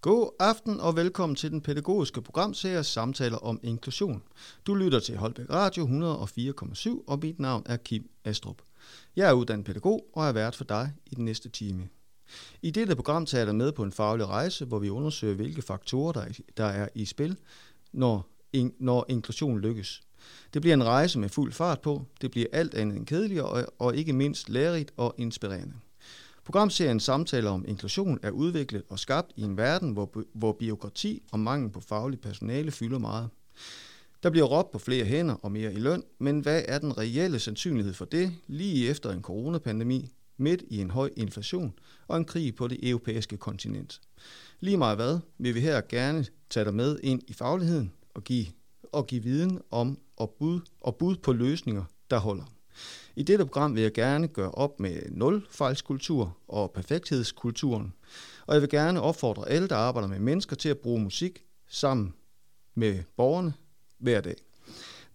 God aften og velkommen til den pædagogiske programserie Samtaler om inklusion. Du lytter til Holbæk Radio 104,7, og mit navn er Kim Astrup. Jeg er uddannet pædagog og er vært for dig i den næste time. I dette program tager jeg med på en faglig rejse, hvor vi undersøger, hvilke faktorer der er, der er i spil, når, in, når inklusion lykkes. Det bliver en rejse med fuld fart på, det bliver alt andet end kedeligt og, og ikke mindst lærerigt og inspirerende. Programserien Samtaler om inklusion er udviklet og skabt i en verden, hvor, hvor biokrati og mangel på faglig personale fylder meget. Der bliver råbt på flere hænder og mere i løn, men hvad er den reelle sandsynlighed for det lige efter en coronapandemi, midt i en høj inflation og en krig på det europæiske kontinent? Lige meget hvad, vil vi her gerne tage dig med ind i fagligheden og give, og give viden om og bud, og bud på løsninger, der holder. I dette program vil jeg gerne gøre op med nulfejlskultur og perfekthedskulturen, og jeg vil gerne opfordre alle, der arbejder med mennesker, til at bruge musik sammen med borgerne hver dag.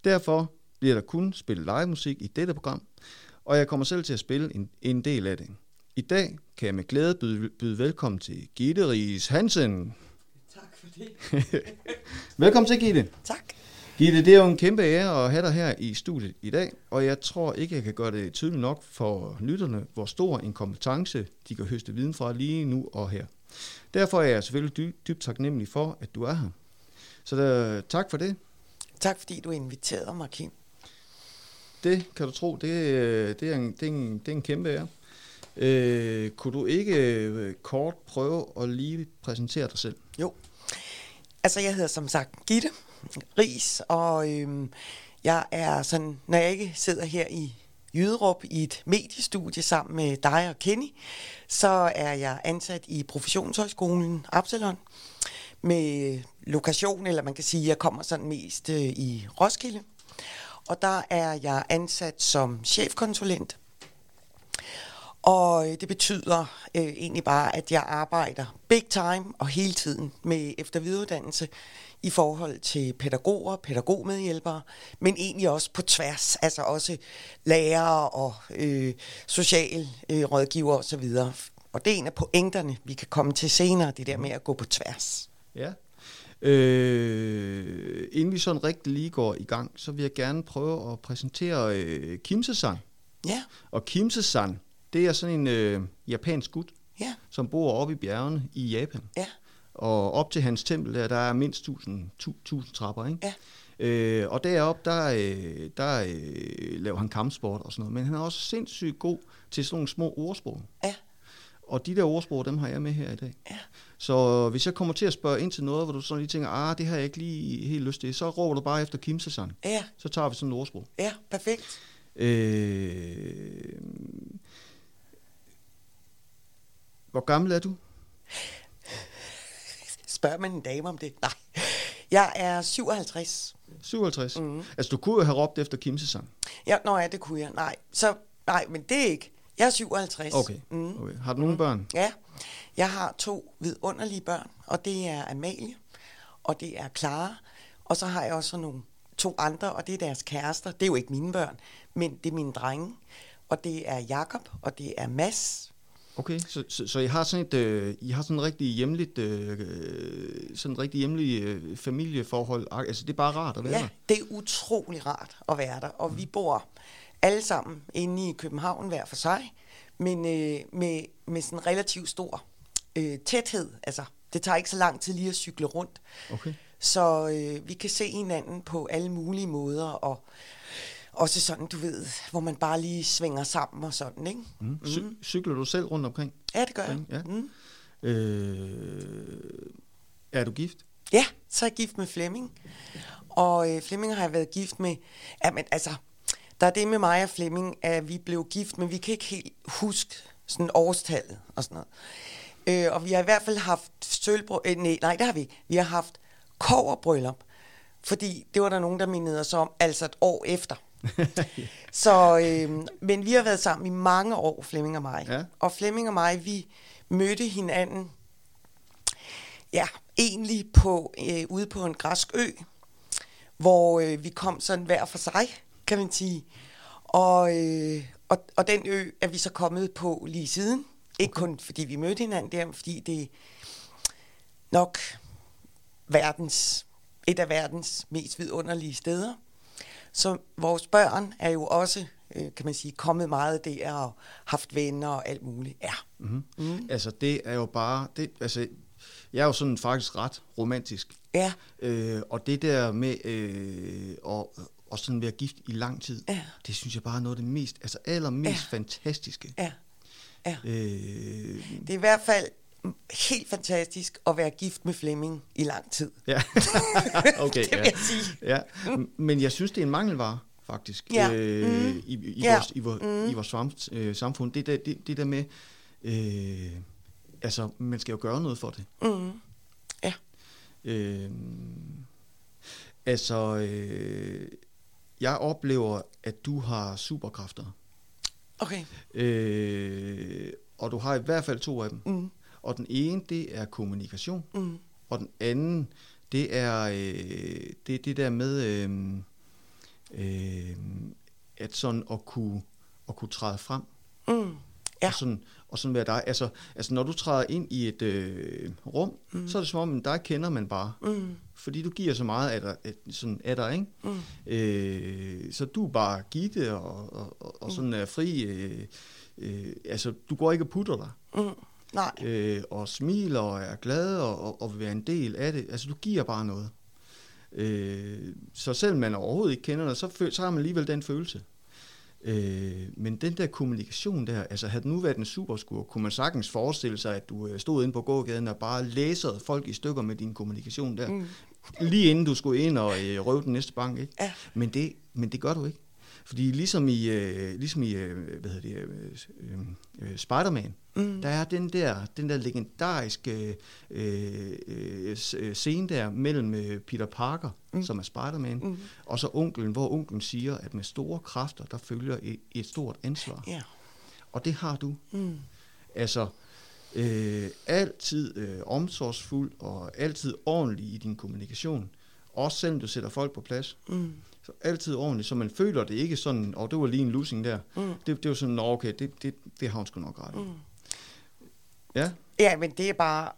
Derfor bliver der kun spillet live musik i dette program, og jeg kommer selv til at spille en, en del af det. I dag kan jeg med glæde byde, byde velkommen til Gitte Ries Hansen. Tak for det. velkommen til, Gitte. Tak. Gitte, det er jo en kæmpe ære at have dig her i studiet i dag, og jeg tror ikke, jeg kan gøre det tydeligt nok for lytterne, hvor stor en kompetence de kan høste viden fra lige nu og her. Derfor er jeg selvfølgelig dy- dybt taknemmelig for, at du er her. Så der, tak for det. Tak fordi du inviterede mig, Kim. Det kan du tro, det, det, er, en, det, er, en, det er en kæmpe ære. Øh, kunne du ikke øh, kort prøve at lige præsentere dig selv? Jo. Altså, jeg hedder som sagt Gitte Ris, og øhm, jeg er sådan, når jeg ikke sidder her i Jyderup i et mediestudie sammen med dig og Kenny, så er jeg ansat i Professionshøjskolen Absalon med lokation, eller man kan sige, at jeg kommer sådan mest øh, i Roskilde. Og der er jeg ansat som chefkonsulent. Og det betyder øh, egentlig bare, at jeg arbejder big time og hele tiden med eftervidereuddannelse i forhold til pædagoger, pædagogmedhjælpere, men egentlig også på tværs, altså også lærere og øh, social øh, osv. Og det er en af pointerne, vi kan komme til senere, det der med at gå på tværs. Ja. Øh, inden vi sådan rigtig lige går i gang, så vil jeg gerne prøve at præsentere øh, Kimse-san. Ja. Og Kimse-san, det er sådan en øh, japansk gut, ja. som bor oppe i bjergene i Japan. Ja. Og op til hans tempel der, der er mindst 1000, 1000 trapper, ikke? Ja. Øh, og deroppe, der, øh, der øh, laver han kampsport og sådan noget. Men han er også sindssygt god til sådan nogle små ordsprog. Ja. Og de der ordsprog, dem har jeg med her i dag. Ja. Så hvis jeg kommer til at spørge ind til noget, hvor du sådan lige tænker, ah, det har jeg ikke lige helt lyst til, så råber du bare efter Kim Sassan. Ja. Så tager vi sådan et ordsprog. Ja, perfekt. Øh, hvor gammel er du? Spørger man en dame om det? Nej. Jeg er 57. 57? Mm. Altså, du kunne jo have råbt efter Kim Sassan. Ja, nå ja, det kunne jeg. Nej, så, nej, men det er ikke. Jeg er 57. Okay. Mm. okay. Har du nogle børn? Ja. Jeg har to vidunderlige børn, og det er Amalie, og det er Clara. Og så har jeg også nogle to andre, og det er deres kærester. Det er jo ikke mine børn, men det er mine drenge. Og det er Jakob og det er Mads. Okay, så, så, så I har sådan et, øh, I har sådan et rigtig hjemligt, øh, sådan et rigtig hjemligt øh, familieforhold. Altså, det er bare rart at være ja, der. det er utrolig rart at være der. Og mm. vi bor alle sammen inde i København hver for sig, men øh, med, med sådan relativt stor øh, tæthed. Altså, det tager ikke så lang tid lige at cykle rundt. Okay. Så øh, vi kan se hinanden på alle mulige måder, og også sådan, du ved, hvor man bare lige svinger sammen og sådan, ikke? Mm. Cy- mm. Cykler du selv rundt omkring? Ja, det gør jeg. Ja. Mm. Øh, er du gift? Ja, så er jeg gift med Flemming. Og øh, Flemming har jeg været gift med, ja, men altså, der er det med mig og Flemming, at vi blev gift, men vi kan ikke helt huske sådan årstallet og sådan noget. Øh, og vi har i hvert fald haft sølvbrød, øh, nej, nej, det har vi ikke. Vi har haft koverbryllup, fordi det var der nogen, der mindede os om, altså et år efter. så, øh, men vi har været sammen i mange år, Flemming og mig. Ja. Og Flemming og mig, vi mødte hinanden, ja, egentlig på, øh, ude på en græsk ø, hvor øh, vi kom sådan hver for sig, kan man sige. Og, øh, og, og den ø er vi så kommet på lige siden. Ikke kun fordi vi mødte hinanden der, men fordi det nok verdens, et af verdens mest vidunderlige steder. Så vores børn er jo også, øh, kan man sige, kommet meget der og haft venner og alt muligt. Ja. Mm-hmm. Mm. Altså det er jo bare, det, altså, jeg er jo sådan faktisk ret romantisk. Ja. Øh, og det der med øh, at, og sådan være gift i lang tid, Ja. det synes jeg bare er noget af det mest, altså allermest Ja. fantastiske. Ja. ja. Øh, Det er i hvert fald helt fantastisk at være gift med Flemming i lang tid. ja, okay. Det vil ja. jeg sige. Ja, m- men jeg synes, det er en mangelvare, faktisk, Ja. øh, Mm. i, i, Ja. vores, i, vores, Mm. i vores sam- øh, samfund. Det der, det, det der med, øh, altså, man skal jo gøre noget for det. Mm. Ja. Øh, altså, øh, jeg oplever, at du har superkræfter, Okay. øh, og du har i hvert fald to af dem. Mm. Og den ene, det er kommunikation, Mm. og den anden, det er øh, det, det der med, øh, øh, at sådan at kunne, at kunne træde frem. Mm. Ja. Og sådan, og sådan være dig. Altså, altså når du træder ind i et øh, rum, mm. så er det som om, at dig kender man bare. Mm. Fordi du giver så meget af dig, af, sådan af dig ikke? Mm. Øh, så du er bare gitte og, og, og, og sådan er fri. Øh, øh, altså, du går ikke og putter dig. Mm. Nej. Øh, og smiler og er glad og, og, og vil være en del af det. Altså, du giver bare noget. Øh, så selvom man overhovedet ikke kender dig, så, føl- så har man alligevel den følelse. Øh, men den der kommunikation der, altså havde det nu været en superskur, kunne man sagtens forestille sig, at du øh, stod inde på gågaden og bare læsede folk i stykker med din kommunikation der. Mm. Lige inden du skulle ind og øh, røve den næste bank, ikke? Ja. Men det, men det gør du ikke. Fordi ligesom i, øh, ligesom i øh, hvad hedder det, øh, øh, Spider-Man, Mm. der er den der, den der legendariske øh, øh, øh, scene der mellem Peter Parker, mm. som er Spider-Man, Mm. og så onkelen, hvor onkelen siger, at med store kræfter, der følger et, et stort ansvar. Ja. Og det har du. Mm. Altså, øh, altid øh, omsorgsfuld og altid ordentlig i din kommunikation. Også selvom du sætter folk på plads. Mm. Så altid ordentligt, så man føler det ikke sådan, og det var lige en losing der. Mm. Det, det var sådan, nå okay, det, det, det har hun sgu nok ret i. Mm. Ja, Ja, men det er bare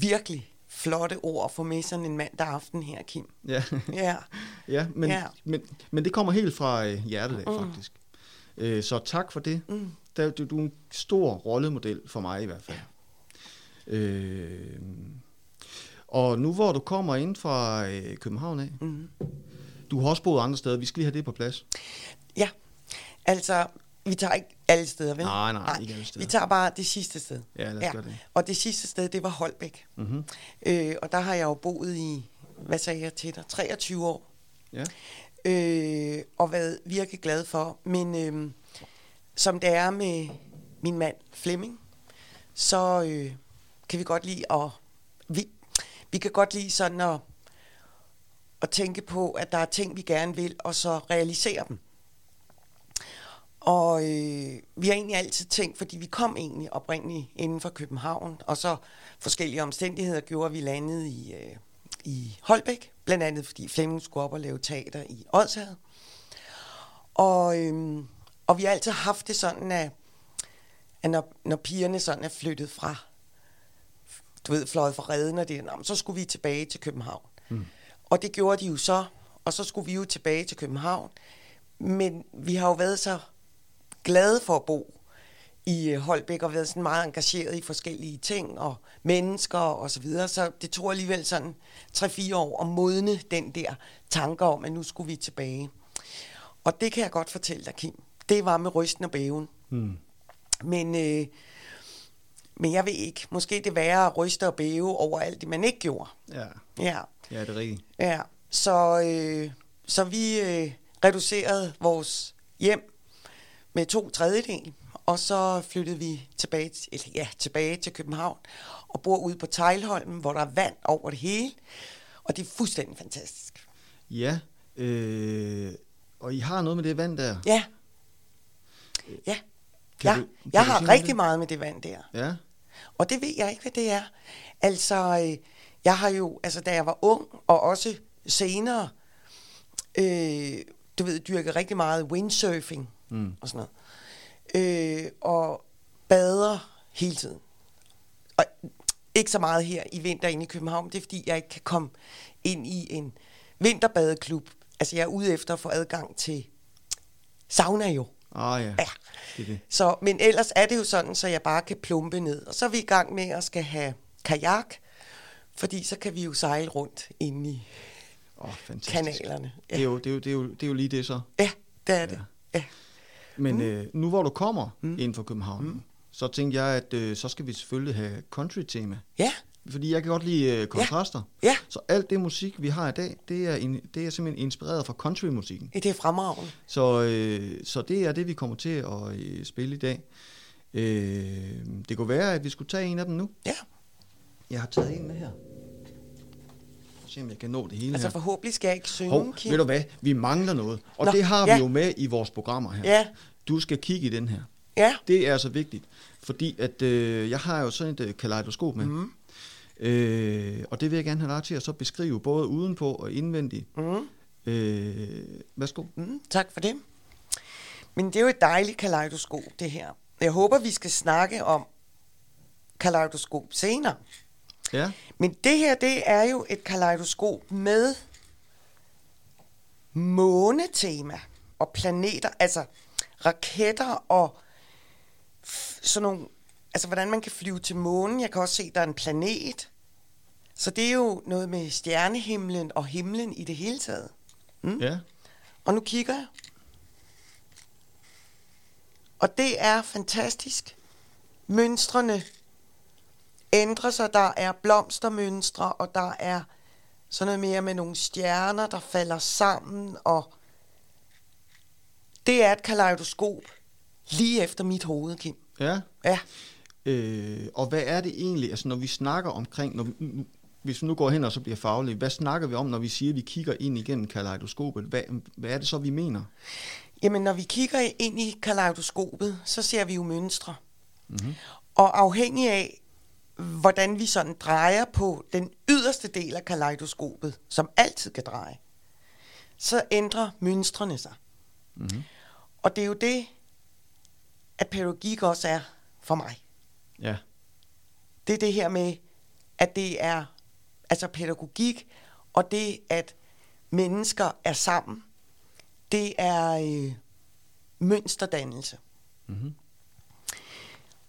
virkelig flotte ord få med sådan en mandag aften her, Kim. ja, Ja. ja, men, Ja. Men, men det kommer helt fra øh, hjertet af, Mm. faktisk. Øh, så tak for det. Mm. Der, du, du er en stor rollemodel for mig i hvert fald. Øh, og nu hvor du kommer ind fra øh, København af, Mm. Du har også boet andre steder, vi skal lige have det på plads. Ja, altså, vi tager ikke alle steder, vel? Nej, nej, ikke alle steder. Vi tager bare det sidste sted. Ja, lad os gøre det. Og det sidste sted, det var Holbæk. Mm-hmm. Øh, og der har jeg jo boet i, hvad sagde jeg til dig, 23 år. Ja. øh, og været virkelig glad for. Men øh, som det er med min mand Flemming, så øh, kan vi godt lide at vi, vi kan godt lide sådan at, at tænke på, at der er ting, vi gerne vil, og så realisere dem. Og øh, vi har egentlig altid tænkt, fordi vi kom egentlig oprindeligt inden for København, og så forskellige omstændigheder gjorde, at vi landede i, øh, i Holbæk, blandt andet fordi Flemming skulle op og lave teater i Odshavet. Og, øh, og vi har altid haft det sådan, at, at når, når pigerne sådan er flyttet fra, du ved, fløjet fra redden og det, men så skulle vi tilbage til København. Mm. Og det gjorde de jo så, og så skulle vi jo tilbage til København. Men vi har jo været så glade for at bo i øh, Holbæk og været sådan meget engageret i forskellige ting og mennesker og så videre. Så det tog alligevel sådan 3-4 år at modne den der tanker om, at nu skulle vi tilbage. Og det kan jeg godt fortælle dig, Kim. Det var med rysten og bæven. Mm. Men, øh, men jeg ved ikke. Måske det værre at ryste og bæve over alt det, man ikke gjorde. Ja. Ja, ja, det er rigtigt. ja. Så, øh, så vi øh, reducerede vores hjem med to tredjedel, og så flyttede vi tilbage, til- eller, ja, tilbage til København og bor ude på Tejlholmen, hvor der er vand over det hele. Og det er fuldstændig fantastisk. Ja, øh, og I har noget med det vand der. Ja. Ja. Kan ja. du- kan jeg har rigtig det? meget med det vand der. Ja, Og det ved jeg ikke, hvad det er. Altså, øh, jeg har jo, altså da jeg var ung, og også senere, øh, du ved, dyrket rigtig meget windsurfing Mm. og sådan noget. Øh, og bader hele tiden. Og ikke så meget her i vinter inde i København. Det er, fordi jeg ikke kan komme ind i en vinterbadeklub. Altså, jeg er ude efter at få adgang til sauna jo. Ah ja, Ja. det er det. Så, men ellers er det jo sådan, så jeg bare kan plumpe ned. Og så er vi i gang med at skal have kajak, fordi så kan vi jo sejle rundt inde i oh, fantastisk. kanalerne. Det, er jo, det, er jo, det, er jo, det er jo lige det så. Ja, det er det. Ja. Men mm. øh, nu hvor du kommer mm. ind fra København, mm. så tænkte jeg, at øh, så skal vi selvfølgelig have country-tema. Ja, Fordi jeg kan godt lide øh, kontraster. ja. Så alt det musik, vi har i dag, det er, in, det er simpelthen inspireret fra countrymusikken. det er fremragende. Så, øh, så det er det, vi kommer til at øh, spille i dag. Øh, det kunne være, at vi skulle tage en af dem nu. Ja, Jeg har taget en med her. Se om jeg kan nå det hele altså her. forhåbentlig skal jeg ikke synge, Hov, Kim. ved du hvad? Vi mangler noget. Og Nå, det har ja. vi jo med i vores programmer her. Ja. Du skal kigge i den her. Ja, Det er altså vigtigt, fordi at øh, jeg har jo sådan et øh, kaleidoskop med. Mm. Øh, og det vil jeg gerne have dig til at så beskrive både udenpå og indvendigt. mm, Øh, værsgo. mm, tak for det. Men det er jo et dejligt kaleidoskop, det her. Jeg håber, vi skal snakke om kaleidoskop senere. Ja. Men det her, det er jo et kaleidoskop med månetema og planeter, altså raketter og sådan nogle, altså hvordan man kan flyve til månen. Jeg kan også se, der er en planet. Så det er jo noget med stjernehimlen og himlen i det hele taget. Mm? Ja. Og nu kigger jeg. Og det er fantastisk. Mønstrene ændrer sig. Der er blomstermønstre, og der er sådan noget mere med nogle stjerner, der falder sammen. Og det er et kaleidoskop lige efter mit hoved, Kim. Ja. Ja, Øh, og hvad er det egentlig, altså når vi snakker omkring, når vi, hvis vi nu går hen og så bliver faglige, hvad snakker vi om, når vi siger, at vi kigger ind igennem kaleidoskopet? Hvad, hvad er det så, vi mener? Jamen, når vi kigger ind i kaleidoskopet, så ser vi jo mønstre. Mm-hmm. Og afhængig af, hvordan vi sådan drejer på den yderste del af kaleidoskopet, som altid kan dreje, så ændrer mønstrene sig. Mm-hmm. Og det er jo det, at pædagogik også er for mig. Ja. Det er det her med, at det er altså pædagogik, og det, at mennesker er sammen, det er øh, mønsterdannelse. Mm-hmm.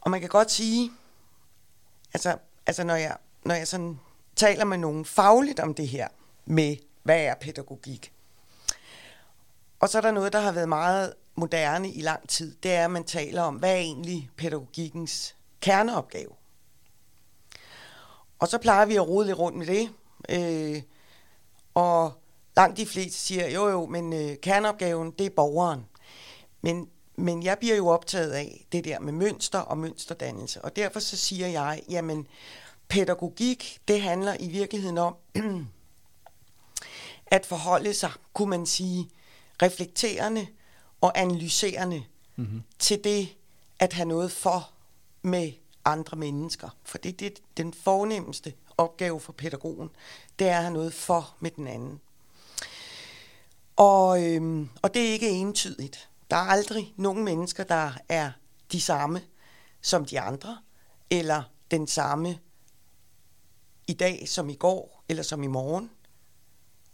Og man kan godt sige, altså, altså når, jeg, når jeg sådan taler med nogen fagligt om det her, med hvad er pædagogik, og så er der noget, der har været meget moderne i lang tid, det er, at man taler om, hvad er egentlig pædagogikkens kerneopgave. Og så plejer vi at rode lidt rundt med det. Øh, og langt de fleste siger, jo jo, men øh, kerneopgaven, det er borgeren. Men, men jeg bliver jo optaget af det der med mønster og mønsterdannelse. Og derfor så siger jeg, jamen pædagogik, det handler i virkeligheden om at forholde sig, kunne man sige, reflekterende og analyserende mm-hmm. til det at have noget for med andre mennesker. For det er det, den fornemmeste opgave for pædagogen, det er at have noget for med den anden. Og, øhm, og det er ikke entydigt. Der er aldrig nogen mennesker, der er de samme som de andre, eller den samme i dag som i går, eller som i morgen.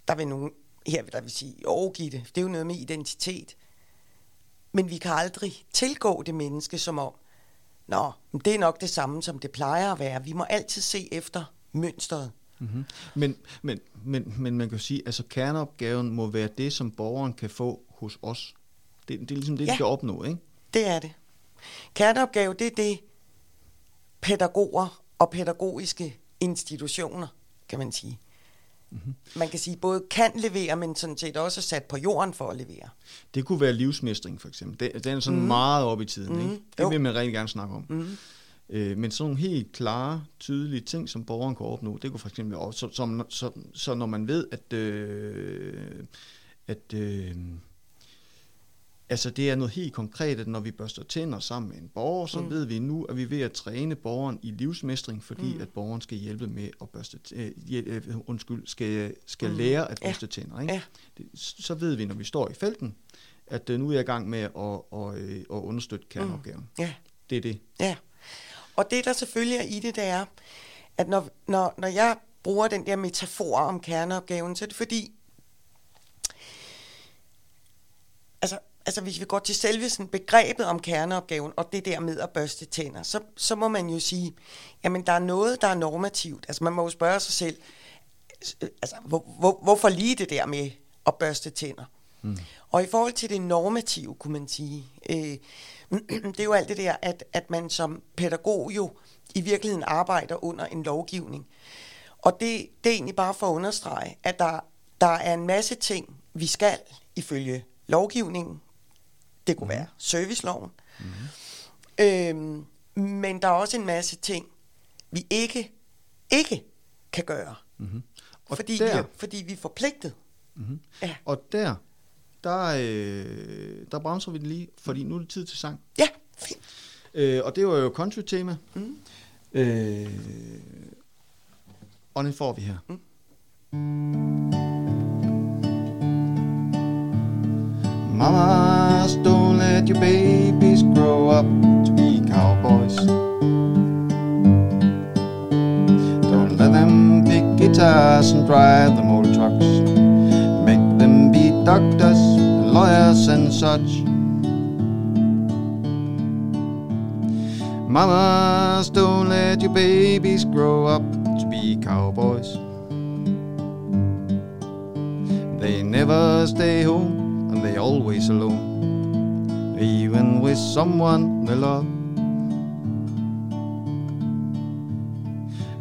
Der vil nogen her der vil sige, jo Gitte, det er jo noget med identitet. Men vi kan aldrig tilgå det menneske som om, nå, men det er nok det samme, som det plejer at være. Vi må altid se efter mønstret. Mm-hmm. Men, men, men, men man kan jo sige, at altså, kerneopgaven må være det, som borgeren kan få hos os. Det, det er ligesom det, ja. De skal opnå, ikke? Det er det. Kerneopgave, det er det, pædagoger og pædagogiske institutioner, kan man sige. Mm-hmm. Man kan sige, både kan levere, men sådan set også er sat på jorden for at levere. Det kunne være livsmestring, for eksempel. Det, den er sådan mm. meget oppe i tiden, mm. ikke? Det Jo. vil man rigtig gerne snakke om. Mm. Øh, men sådan nogle helt klare, tydelige ting, som borgeren kan opnå, det kunne for eksempel også, så, som, så, så når man ved, at, øh, at øh, altså det er noget helt konkret, at når vi børster tænder sammen med en borger, så mm. ved vi nu, at vi er ved at træne borgeren i livsmestring, fordi mm. at borgeren skal hjælpe med at børste, øh, øh, undskyld, skal, skal mm. lære at Ja. børste tænder. Ikke? Ja. Det, så ved vi, når vi står i felten, at øh, nu er jeg i gang med at, at, øh, at understøtte kerneopgaven. Ja. Det er det. Ja. Og det, der selvfølgelig er i det, det er, at når, når, når jeg bruger den der metafor om kerneopgaven, så er det fordi, altså, altså hvis vi går til selve sådan begrebet om kerneopgaven, og det der med at børste tænder, så, så må man jo sige, jamen der er noget, der er normativt. Altså man må jo spørge sig selv, altså hvor, hvor, hvorfor lige det der med at børste tænder? Mm. Og i forhold til det normative, kunne man sige, øh, det er jo alt det der, at, at man som pædagog jo i virkeligheden arbejder under en lovgivning. Og det, det er egentlig bare for at understrege, at der, der er en masse ting, vi skal ifølge lovgivningen. Det kunne være serviceloven. Mm. Øhm, men der er også en masse ting, vi ikke, ikke kan gøre. Mm. Og fordi, der, vi, fordi vi er forpligtet. Mm. Ja. Og der, der, øh, der bremser vi den lige, fordi nu er det tid til sang. Ja, fint. Øh, og det var jo country-tema. Mm. Øh, og den får vi her. Mm. Mamas, don't let your babies grow up to be cowboys. Don't let them pick guitars and drive the old trucks. Make them be doctors, lawyers and such. Mamas, don't let your babies grow up to be cowboys. They never stay home and they always alone, even with someone they love.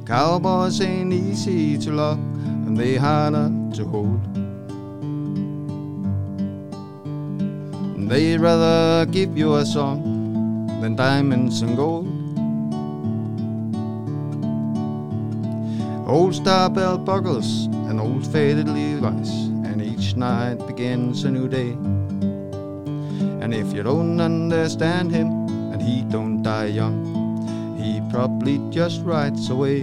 Cowboys ain't easy to love and they harder to hold. They'd rather give you a song than diamonds and gold. Old star belt buckles and old faded Levi's, each night begins a new day. And if you don't understand him, and he don't die young, he probably just rides away.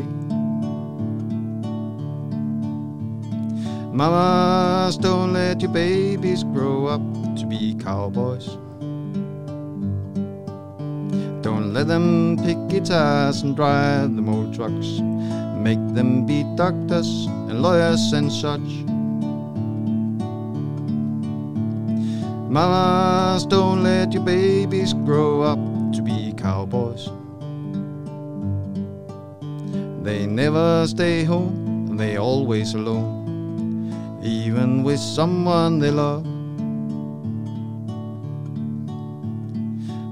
Mamas, don't let your babies grow up to be cowboys. Don't let them pick guitars and drive the old trucks. Make them be doctors and lawyers and such. Mamas, don't let your babies grow up to be cowboys. They never stay home, they always alone, even with someone they love.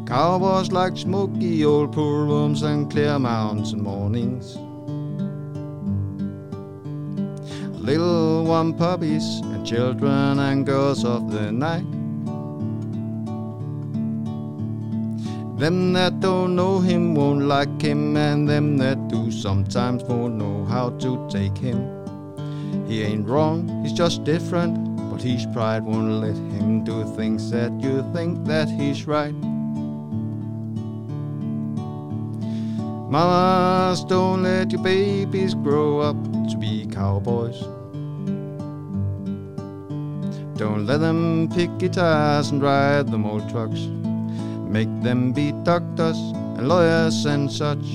Cowboys like smoky old pool rooms and clear mountain mornings. Little one puppies and children and girls of the night. Them that don't know him won't like him, and them that do sometimes won't know how to take him. He ain't wrong, he's just different, but his pride won't let him do things that you think that he's right. Mamas, don't let your babies grow up to be cowboys. Don't let them pick guitars and ride them old trucks. Make them be doctors and lawyers and such.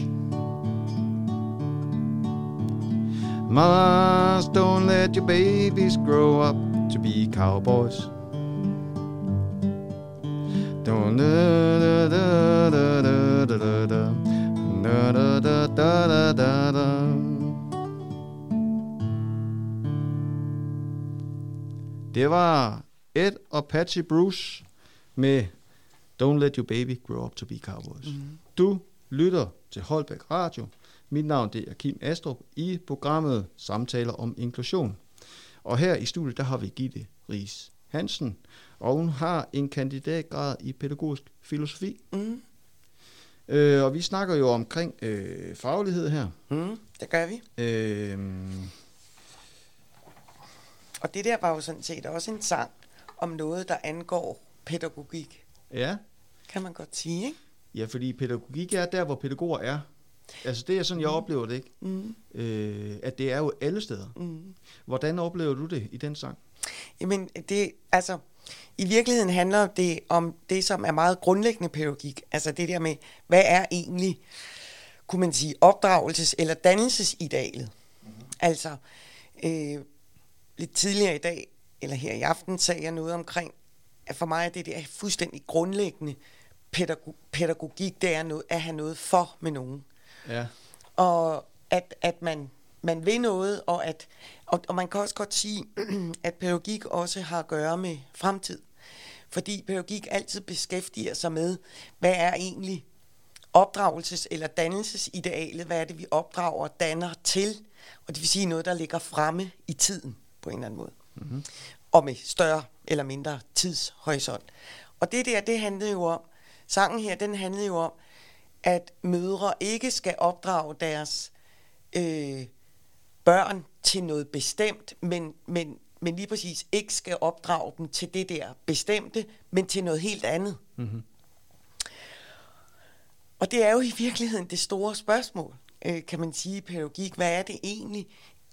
Mothers, don't let your babies grow up to be cowboys. Don't da da da da da da da. Da, da, da, da, da, da. Det var Ed og Patsy Bruce med Don't Let Your Baby Grow Up To Be Cowboys. Mm. Du lytter til Holbæk Radio. Mit navn det er Kim Astrup i programmet Samtaler om inklusion. Og her i studiet der har vi Gitte Ries Hansen, og hun har en kandidatgrad i pædagogisk filosofi. Mm. Øh, og vi snakker jo omkring øh, faglighed her. Mm, det gør vi. Øh, og det der var jo sådan set også en sang om noget, der angår pædagogik. Ja. Kan man godt sige, ikke? Ja, fordi pædagogik er der, hvor pædagoger er. Altså det er sådan, jeg mm. oplever det, ikke? Mm. Øh, at det er jo alle steder. Mm. Hvordan oplever du det i den sang? Jamen, det, altså, i virkeligheden handler det om det, som er meget grundlæggende pædagogik. Altså det der med, hvad er egentlig kunne man sige, opdragelses- eller dannelsesidealet. Mm-hmm. Altså, øh, lidt tidligere i dag, eller her i aften, sagde jeg noget omkring, at for mig er det, det er fuldstændig grundlæggende pædagog- pædagogik, det er noget, at have noget for med nogen. Ja. Og at, at man, man vil noget, og, at, og, og man kan også godt sige, at pædagogik også har at gøre med fremtid. Fordi pædagogik altid beskæftiger sig med, hvad er egentlig opdragelses- eller dannelsesidealet, hvad er det, vi opdrager og danner til, og det vil sige noget, der ligger fremme i tiden på en eller anden måde. Mm-hmm. Og med større eller mindre tidshorisont. Og det der, det handlede jo om, sangen her, den handlede jo om, at mødre ikke skal opdrage deres øh, børn til noget bestemt, men, men, men lige præcis ikke skal opdrage dem til det der bestemte, men til noget helt andet. Mm-hmm. Og det er jo i virkeligheden det store spørgsmål, øh, kan man sige i pædagogik. Hvad er det egentlig,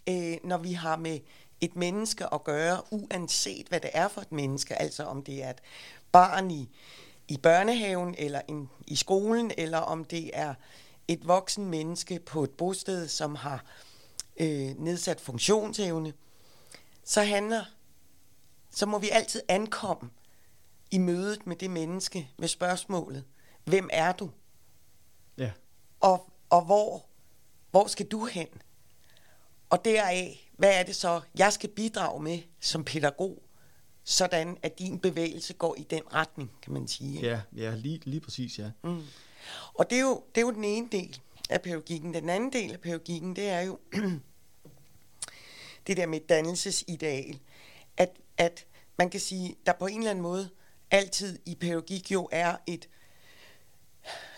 øh, når vi har med et menneske at gøre, uanset hvad det er for et menneske, altså om det er et barn i, i børnehaven, eller en, i skolen, eller om det er et voksen menneske på et bosted, som har øh, nedsat funktionsevne, så handler, så må vi altid ankomme i mødet med det menneske med spørgsmålet, hvem er du? Ja. Og, og hvor, hvor skal du hen? Og deraf, hvad er det så, jeg skal bidrage med som pædagog, sådan at din bevægelse går i den retning, kan man sige. ikke? Ja, ja lige, lige præcis, ja. Mm. Og det er, jo, det er jo den ene del af pædagogikken. Den anden del af pædagogikken, det er jo det der med dannelsesideal. At, at man kan sige, der på en eller anden måde altid i pædagogik jo er et,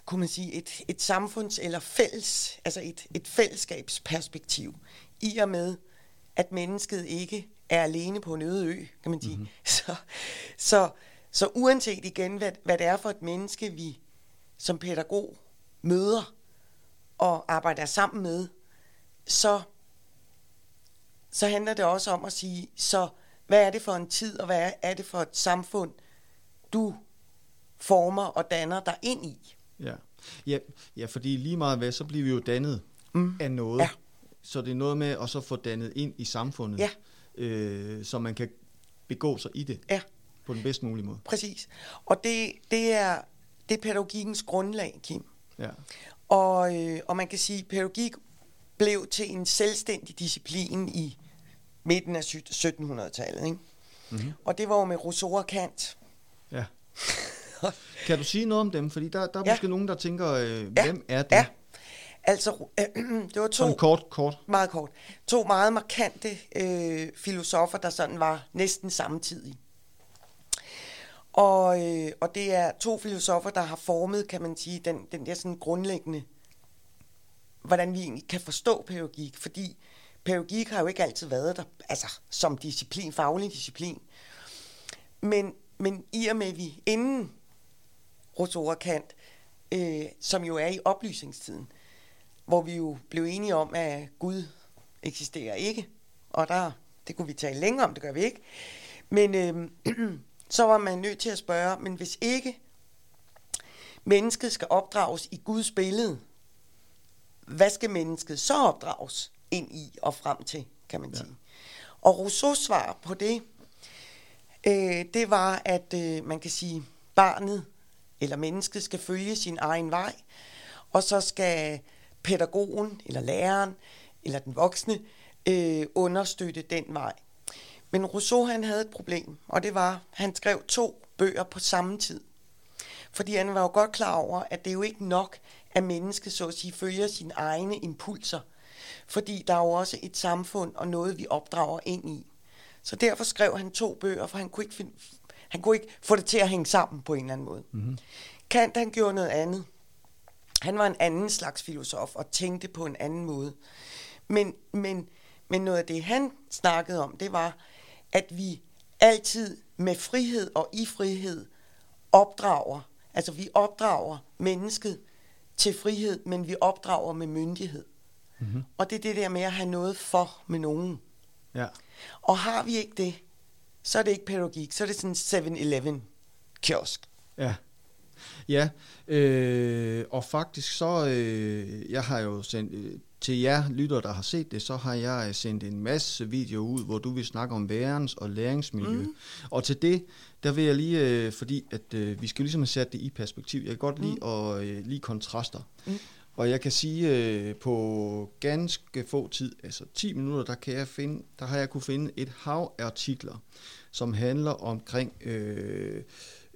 kunne man sige, et, et samfunds- eller fælles, altså et, et fællesskabsperspektiv, i og med, at mennesket ikke er alene på en øde ø, kan man sige. Mm-hmm. Så, så, så uanset igen, hvad, hvad det er for et menneske, vi som pædagog møder og arbejder sammen med, så, så handler det også om at sige, så hvad er det for en tid, og hvad er det for et samfund, du former og danner dig ind i? Ja. Ja, ja, fordi lige meget hvad, så bliver vi jo dannet mm. af noget. Ja. Så det er noget med at så få dannet ind i samfundet, Ja. øh, så man kan begå sig i det Ja. på den bedst mulige måde. Præcis. Og det, det, er, det er pædagogikkens grundlag, Kim. Ja. Og, øh, og man kan sige, at pædagogik blev til en selvstændig disciplin i midten af syt- 1700-tallet. Ikke? Mm-hmm. Og det var jo med Rousseau og Kant. ja. Kan du sige noget om dem? Fordi der, der er Ja. måske nogen, der tænker, øh, Ja. hvem er det? Ja. Altså, øh, det var to... Sådan kort, kort. Meget kort. To meget markante øh, filosofer, der sådan var næsten samtidige. Og, øh, og det er to filosofer, der har formet, kan man sige, den, den der sådan grundlæggende, hvordan vi egentlig kan forstå pædagogik. Fordi pædagogik har jo ikke altid været der, altså som disciplin, faglig disciplin. Men, men i og med, at vi inden Rousseau og Kant, øh, som jo er i oplysningstiden, hvor vi jo blev enige om, at Gud eksisterer ikke. Og der, det kunne vi tale længere om, det gør vi ikke. Men øh, så var man nødt til at spørge, men hvis ikke mennesket skal opdrages i Guds billede, hvad skal mennesket så opdrages ind i og frem til, kan man sige. Ja. Og Rousseaus svar på det, øh, det var, at øh, man kan sige, barnet eller mennesket skal følge sin egen vej, og så skal pædagogen eller læreren eller den voksne øh, understøtte den vej. Men Rousseau han havde et problem, og det var, at han skrev to bøger på samme tid. Fordi han var jo godt klar over, at det er jo ikke nok, at mennesket så at sige følger sine egne impulser. Fordi der er jo også et samfund og noget, vi opdrager ind i. Så derfor skrev han to bøger, for han kunne ikke, finde, han kunne ikke få det til at hænge sammen på en eller anden måde. Mm-hmm. Kant han gjorde noget andet. Han var en anden slags filosof og tænkte på en anden måde. Men, men, men noget af det, han snakkede om, det var, at vi altid med frihed og i frihed opdrager. Altså vi opdrager mennesket til frihed, men vi opdrager med myndighed. Mm-hmm. Og det er det der med at have noget for med nogen. Ja. Og har vi ikke det, så er det ikke pædagogik, så er det sådan en 7-Eleven kiosk. Ja. Ja, øh, og faktisk så, øh, jeg har jo sendt, øh, til jer lytter, der har set det, så har jeg øh, sendt en masse videoer ud, hvor du vil snakke om værens og læringsmiljø. Mm. Og til det, der vil jeg lige, øh, fordi at øh, vi skal ligesom have sat det i perspektiv, jeg kan godt lide mm. at øh, lide kontraster. Mm. Og jeg kan sige, øh, på ganske få tid, altså 10 minutter, der, kan jeg finde, der har jeg kunne finde et hav af artikler, som handler omkring... Øh,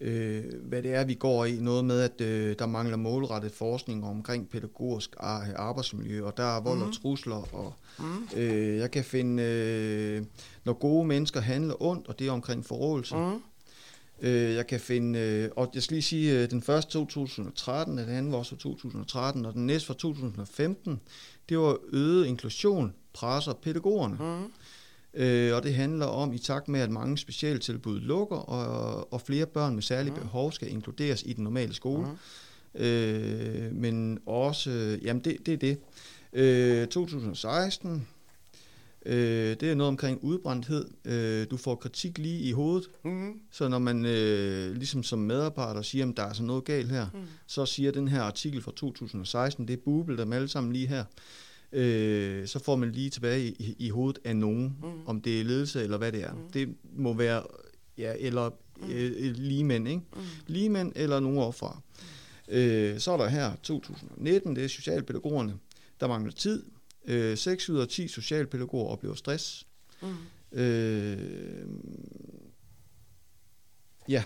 øh, hvad det er, vi går i. Noget med, at øh, der mangler målrettet forskning omkring pædagogisk arbejdsmiljø, og der er vold og mhm. trusler. Og, mm. øh, jeg kan finde, øh, når gode mennesker handler ondt, og det er omkring forrådelse. Mm. Øh, jeg kan finde, øh, og jeg skal lige sige, øh, den første 2013, den anden var også 2013, og den næste fra 2015, det var øget inklusion, presser pædagogerne. Mm. Øh, og det handler om, i takt med, at mange specialtilbud lukker, og, og flere børn med særlige mm. behov skal inkluderes i den normale skole. Mm. Øh, men også, jamen det, det er det. Øh, 2016, øh, det er noget omkring udbrændthed. Øh, du får kritik lige i hovedet. Mm. Så når man øh, ligesom som medarbejder siger, at der er altså noget galt her, mm. så siger den her artikel fra 2016, det er Bubel, der alle sammen lige her øh, så får man lige tilbage i, i hovedet af nogen, mm. om det er ledelse eller hvad det er. Mm. Det må være, ja, eller mm. øh, ligemænd, ikke? Mm. Ligemænd eller nogen overfra. Mm. Øh, så er der her 2019, det er socialpædagogerne, der mangler tid. Øh, 6 ud af 10 socialpædagoger oplever stress. Mm. Øh, ja,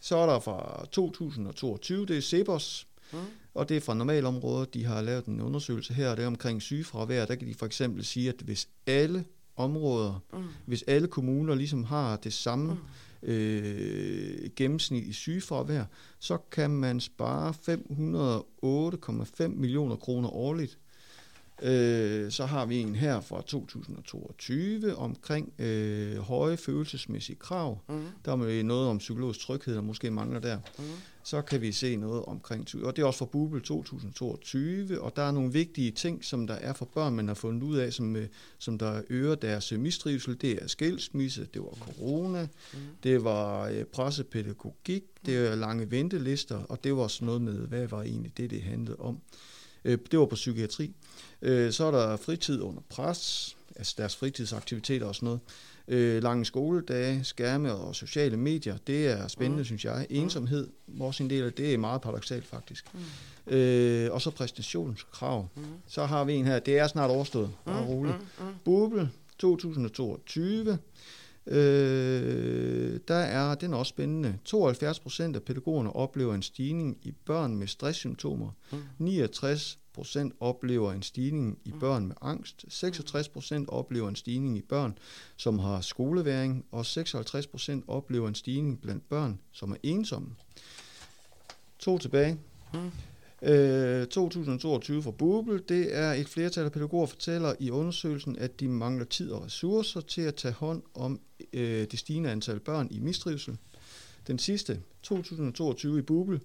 så er der fra 2022, det er Cepos, mm og det er fra normalområdet. De har lavet en undersøgelse her, og det er omkring sygefravær. Der kan de for eksempel sige, at hvis alle områder, mm. hvis alle kommuner ligesom har det samme mm. øh, gennemsnit i sygefravær, så kan man spare 508,5 millioner kroner årligt Øh, så har vi en her fra 2022 omkring øh, høje følelsesmæssige krav. Mm. Der er noget om psykologisk tryghed, der måske mangler der. Mm. Så kan vi se noget omkring, og det er også fra Bubel 2022, og der er nogle vigtige ting, som der er for børn, man har fundet ud af, som, øh, som der øger deres mistrivsel. Det er skilsmisse, det var corona, mm. det var øh, pressepædagogik, det er lange ventelister, og det var også noget med, hvad var egentlig det, det handlede om. Øh, det var på psykiatri. Øh, så er der fritid under pres, altså deres fritidsaktiviteter og sådan noget. Øh, lange skoledage, skærme og sociale medier, det er spændende, mm. synes jeg. Ensomhed, vores en del af det er meget paradoxalt faktisk. Mm. Øh, og så præstationskrav. Mm. Så har vi en her, det er snart overstået, bare mm. roligt. Mm. Mm. Bubel 2022. Øh, der er, den er også spændende, 72 procent af pædagogerne oplever en stigning i børn med stresssymptomer. Mm. 69 procent oplever en stigning i mm. børn med angst. 66 procent oplever en stigning i børn, som har skoleværing. Og 56 procent oplever en stigning blandt børn, som er ensomme. To tilbage. Mm. Øh, 2022 fra for Bubel, det er et flertal af pædagoger fortæller i undersøgelsen, at de mangler tid og ressourcer til at tage hånd om øh, det stigende antal børn i mistrivsel. Den sidste, 2022 i Bubel,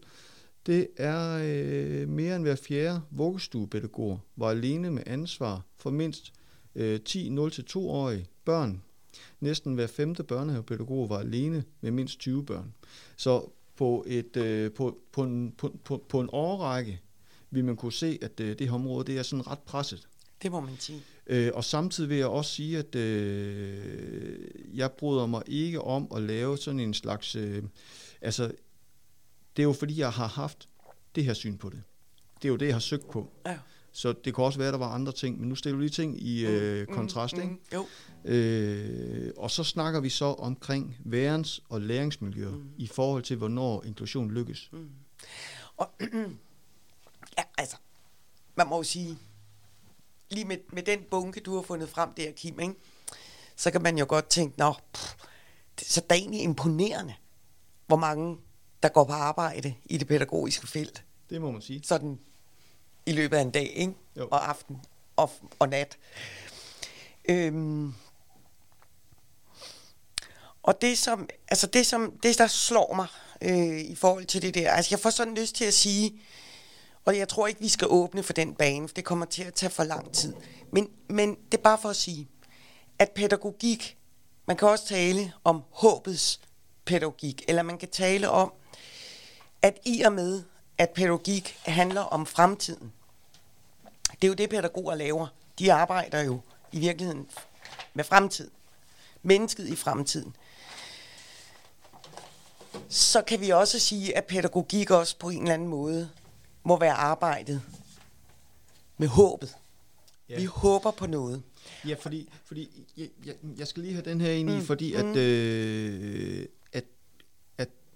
det er øh, mere end hver fjerde vuggestuepædagog var alene med ansvar for mindst øh, 10 0-2-årige børn. Næsten hver femte børnehavepædagog var alene med mindst 20 børn. Så på, et, øh, på, på, en, på, på, på en årrække vil man kunne se, at øh, det her område det er sådan ret presset. Det må man sige. Øh, og samtidig vil jeg også sige, at øh, jeg bryder mig ikke om at lave sådan en slags... Øh, altså, det er jo fordi, jeg har haft det her syn på det. Det er jo det, jeg har søgt på. Ja. Så det kan også være, at der var andre ting, men nu stiller vi lige ting i mm, øh, mm, kontrast. Mm, ikke? Mm, jo. Øh, og så snakker vi så omkring værens- og læringsmiljø mm. i forhold til, hvornår inklusion lykkes. Mm. Og, ja, altså, man må jo sige, lige med, med den bunke, du har fundet frem der, Kim, ikke? så kan man jo godt tænke, nå, pff, det, så det er egentlig imponerende, hvor mange, der går på arbejde i det pædagogiske felt. Det må man sige. Sådan i løbet af en dag, ikke? Jo. Og aften og, og nat. Øhm, og det som, altså det som, det der slår mig øh, i forhold til det der, altså jeg får sådan lyst til at sige, og jeg tror ikke, vi skal åbne for den bane, for det kommer til at tage for lang tid. Men, men det er bare for at sige, at pædagogik, man kan også tale om håbets pædagogik, eller man kan tale om, at i og med, at pædagogik handler om fremtiden, det er jo det, pædagoger laver. De arbejder jo i virkeligheden med fremtid. Mennesket i fremtiden. Så kan vi også sige, at pædagogik også på en eller anden måde må være arbejdet med håbet. Ja. Vi håber på noget. Ja, fordi, fordi jeg, jeg, jeg skal lige have den her ind i, mm. fordi at, mm. øh,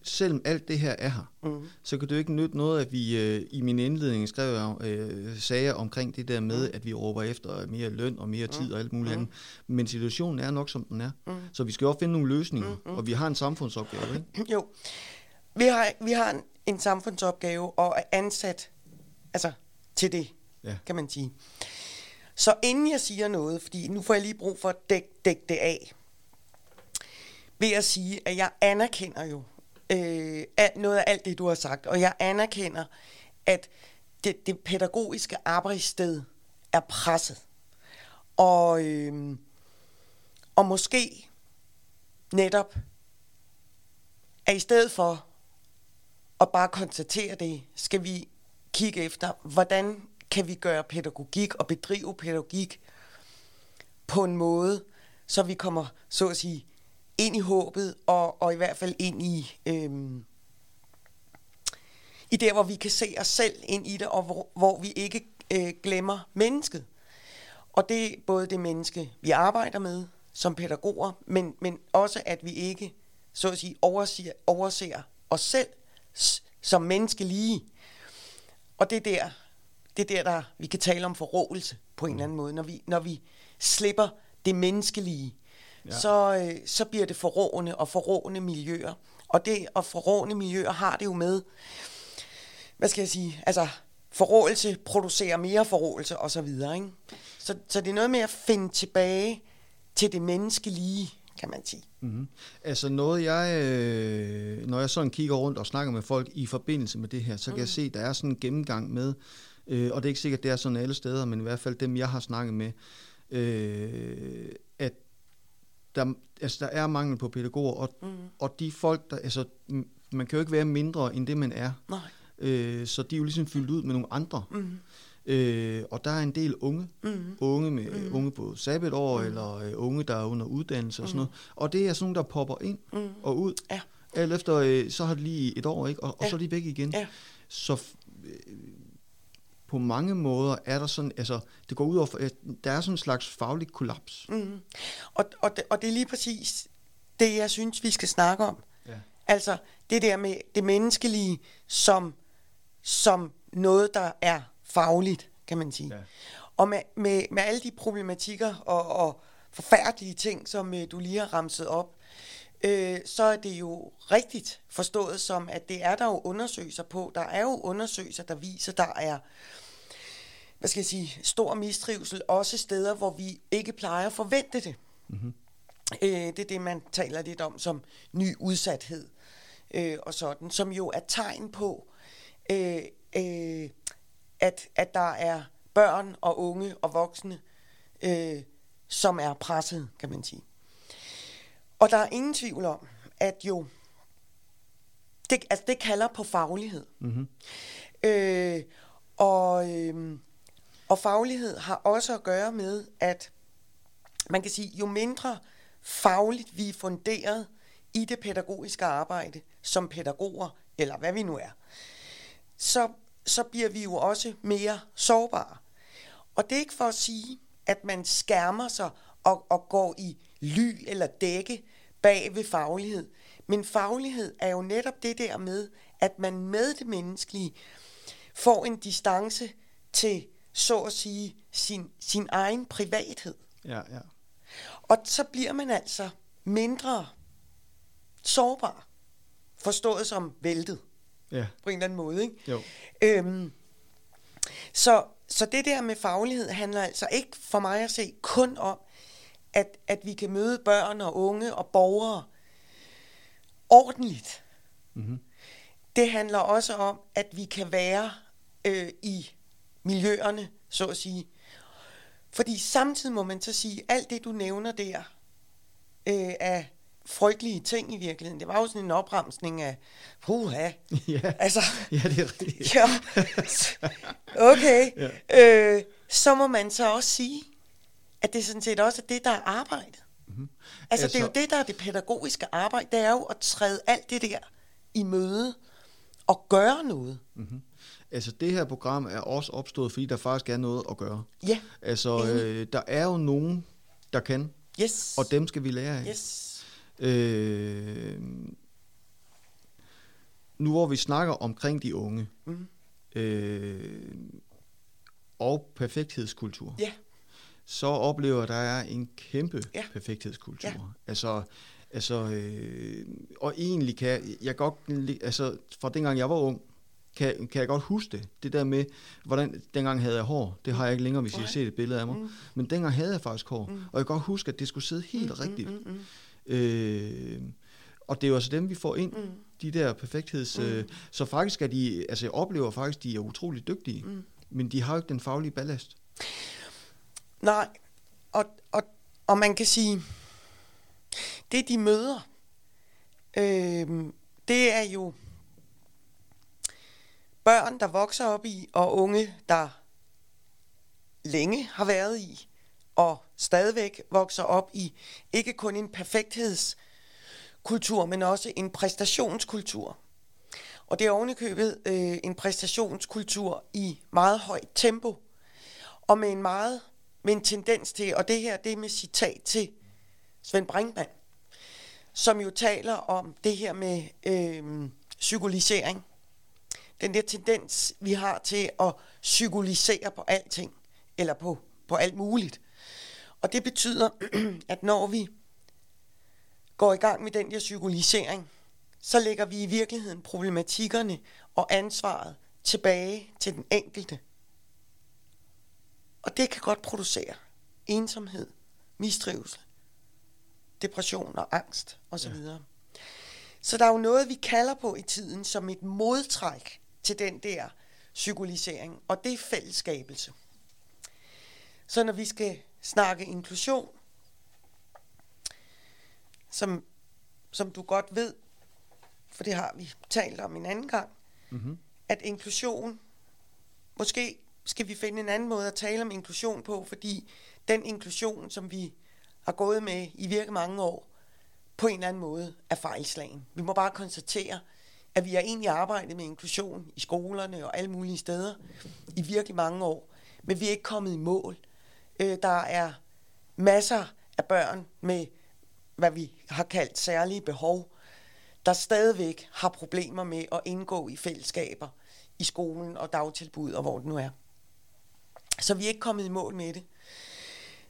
selvom alt det her er her, mm. så kan det jo ikke nytte noget, at vi øh, i min indledning skrev øh, sager omkring det der med, mm. at vi råber efter mere løn og mere tid mm. og alt muligt mm. andet. Men situationen er nok, som den er. Mm. Så vi skal jo finde nogle løsninger, mm. og vi har en samfundsopgave, ikke? Jo. Vi har, vi har en, en samfundsopgave og er ansat altså, til det, ja. kan man sige. Så inden jeg siger noget, fordi nu får jeg lige brug for at dække dæk det af, vil jeg sige, at jeg anerkender jo øh, noget af alt det, du har sagt, og jeg anerkender, at det, det pædagogiske arbejdssted er presset. Og, øh, og måske netop, at i stedet for at bare konstatere det, skal vi kigge efter, hvordan kan vi gøre pædagogik og bedrive pædagogik på en måde, så vi kommer, så at sige, ind i håbet, og, og i hvert fald ind i, øhm, i der, hvor vi kan se os selv ind i det, og hvor, hvor vi ikke øh, glemmer mennesket. Og det er både det menneske, vi arbejder med som pædagoger, men, men også, at vi ikke, så at sige, overser, overser os selv som menneske lige. Og det er der, det er der, der vi kan tale om forrådelse på en eller anden måde. Når vi, når vi slipper det menneskelige, ja. så, øh, så bliver det forrådende og forrådende miljøer. Og det og forrådende miljøer har det jo med, hvad skal jeg sige, altså forrådelse producerer mere forrådelse og så videre. Ikke? Så, så det er noget med at finde tilbage til det menneskelige, kan man sige. Mm-hmm. Altså noget jeg, øh, når jeg sådan kigger rundt og snakker med folk i forbindelse med det her, så kan mm. jeg se, der er sådan en gennemgang med, øh, og det er ikke sikkert, det er sådan alle steder, men i hvert fald dem, jeg har snakket med, øh, der, altså, der er mangel på pædagoger, og, mm. og de folk, der, altså, man kan jo ikke være mindre end det, man er. Nej. Øh, så de er jo ligesom fyldt ud med nogle andre. Mm. Øh, og der er en del unge, mm. unge med mm. unge på sabbatår, mm. eller øh, unge, der er under uddannelse og sådan mm. noget. Og det er sådan nogle, der popper ind mm. og ud. Ja. Alt efter, øh, så har de lige et år, ikke? Og, ja. og så er de væk igen. Ja. Så øh, på mange måder er der sådan, altså det går ud over, øh, der er sådan en slags faglig kollaps. Mm. Og, og, det, og det er lige præcis det, jeg synes, vi skal snakke om. Ja. Altså det der med det menneskelige som, som noget, der er fagligt, kan man sige. Ja. Og med, med, med alle de problematikker og, og forfærdelige ting, som øh, du lige har ramset op, øh, så er det jo rigtigt forstået som, at det er der jo undersøgelser på. Der er jo undersøgelser, der viser, der er hvad skal jeg sige, stor mistrivsel, også steder, hvor vi ikke plejer at forvente det. Mm-hmm. Øh, det er det, man taler lidt om som ny udsathed øh, og sådan, som jo er tegn på, øh, øh, at, at der er børn og unge og voksne, øh, som er presset, kan man sige. Og der er ingen tvivl om, at jo, det, altså det kalder på faglighed. Mm-hmm. Øh, og, øh, og faglighed har også at gøre med, at man kan sige, jo mindre fagligt vi er funderet i det pædagogiske arbejde som pædagoger, eller hvad vi nu er, så, så bliver vi jo også mere sårbare. Og det er ikke for at sige, at man skærmer sig og, og går i ly eller dække bag ved faglighed. Men faglighed er jo netop det der med, at man med det menneskelige får en distance til, så at sige, sin, sin egen privathed. Ja, ja. Og så bliver man altså mindre sårbar, forstået som væltet. Ja. På en eller anden måde, ikke? Jo. Øhm, så, så det der med faglighed handler altså ikke for mig at se kun om, at, at vi kan møde børn og unge og borgere ordentligt. Mm-hmm. Det handler også om, at vi kan være øh, i miljøerne, så at sige. Fordi samtidig må man så sige, alt det du nævner der, øh, af frygtelige ting i virkeligheden. Det var jo sådan en opremsning af, puha, ja. altså, ja, det er rigtigt. ja, okay, ja. øh, så må man så også sige, at det sådan set også er det, der er arbejdet. Mm-hmm. Altså, altså, det er jo Altså- det, der er det pædagogiske arbejde, det er jo at træde alt det der i møde og gøre noget. Altså, det her program er også opstået, fordi der faktisk er noget at gøre. Ja, Altså, øh, der er jo nogen, der kan, yes. og dem skal vi lære af. Yes. Øh, nu hvor vi snakker omkring de unge, Mm. øh, og perfekthedskultur, Ja, så oplever der er en kæmpe Ja. perfekthedskultur. Ja. Altså, altså øh, og egentlig kan jeg, godt, altså fra dengang jeg var ung, kan, kan jeg godt huske det. Det der med, hvordan dengang havde jeg hår. Det har jeg ikke længere, hvis I Nej. ser et billede af mig. Mm. Men dengang havde jeg faktisk hår. Mm. Og jeg kan godt huske, at det skulle sidde helt rigtigt. Mm, mm, Øh, og det er jo altså dem, vi får ind, mm, mm, de der perfektheds... Øh, så faktisk er de, altså jeg oplever faktisk, de er utrolig dygtige, mm. men de har jo ikke den faglige ballast. Nej, og, og, og man kan sige, det de møder, øh, det er jo børn, der vokser op i, og unge, der længe har været i, og stadigvæk vokser op i, ikke kun en perfekthedskultur, men også en præstationskultur. Og det er ovenikøbet øh, en præstationskultur i meget højt tempo, og med en meget med en tendens til, og det her det er med citat til Svend Brinkmann, som jo taler om det her med øh, psykolisering. Den der tendens, vi har til at psykolisere på alting, eller på, på alt muligt. Og det betyder, at når vi går i gang med den der psykolisering, så lægger vi i virkeligheden problematikkerne og ansvaret tilbage til den enkelte. Og det kan godt producere ensomhed, mistrivsel, depression og angst osv. Ja. Så der er jo noget, vi kalder på i tiden som et modtræk til den der psykolisering, og det er fællesskabelse. Så når vi skal snakke inklusion, som, som du godt ved, for det har vi talt om en anden gang, Mm-hmm. at inklusion, måske skal vi finde en anden måde at tale om inklusion på, fordi den inklusion, som vi har gået med i virkelig mange år, på en eller anden måde er fejlslagen. Vi må bare konstatere, at vi har egentlig arbejdet med inklusion i skolerne og alle mulige steder i virkelig mange år, men vi er ikke kommet i mål. Øh, der er masser af børn med, hvad vi har kaldt særlige behov, der stadigvæk har problemer med at indgå i fællesskaber i skolen og dagtilbud og hvor det nu er. Så vi er ikke kommet i mål med det.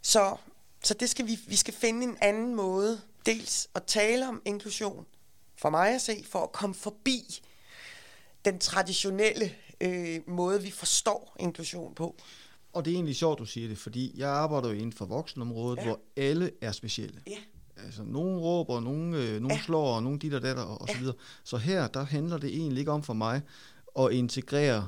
Så, så det skal vi, vi skal finde en anden måde, dels at tale om inklusion, for mig at se, for at komme forbi den traditionelle øh, måde, vi forstår inklusion på. Og det er egentlig sjovt, du siger det, fordi jeg arbejder jo inden for voksenområdet, Ja. hvor alle er specielle. Ja. Altså, nogen råber, nogen, øh, nogen Ja. slår, og nogen dit og datter, og, og Ja. så videre. Så her, der handler det egentlig ikke om for mig at integrere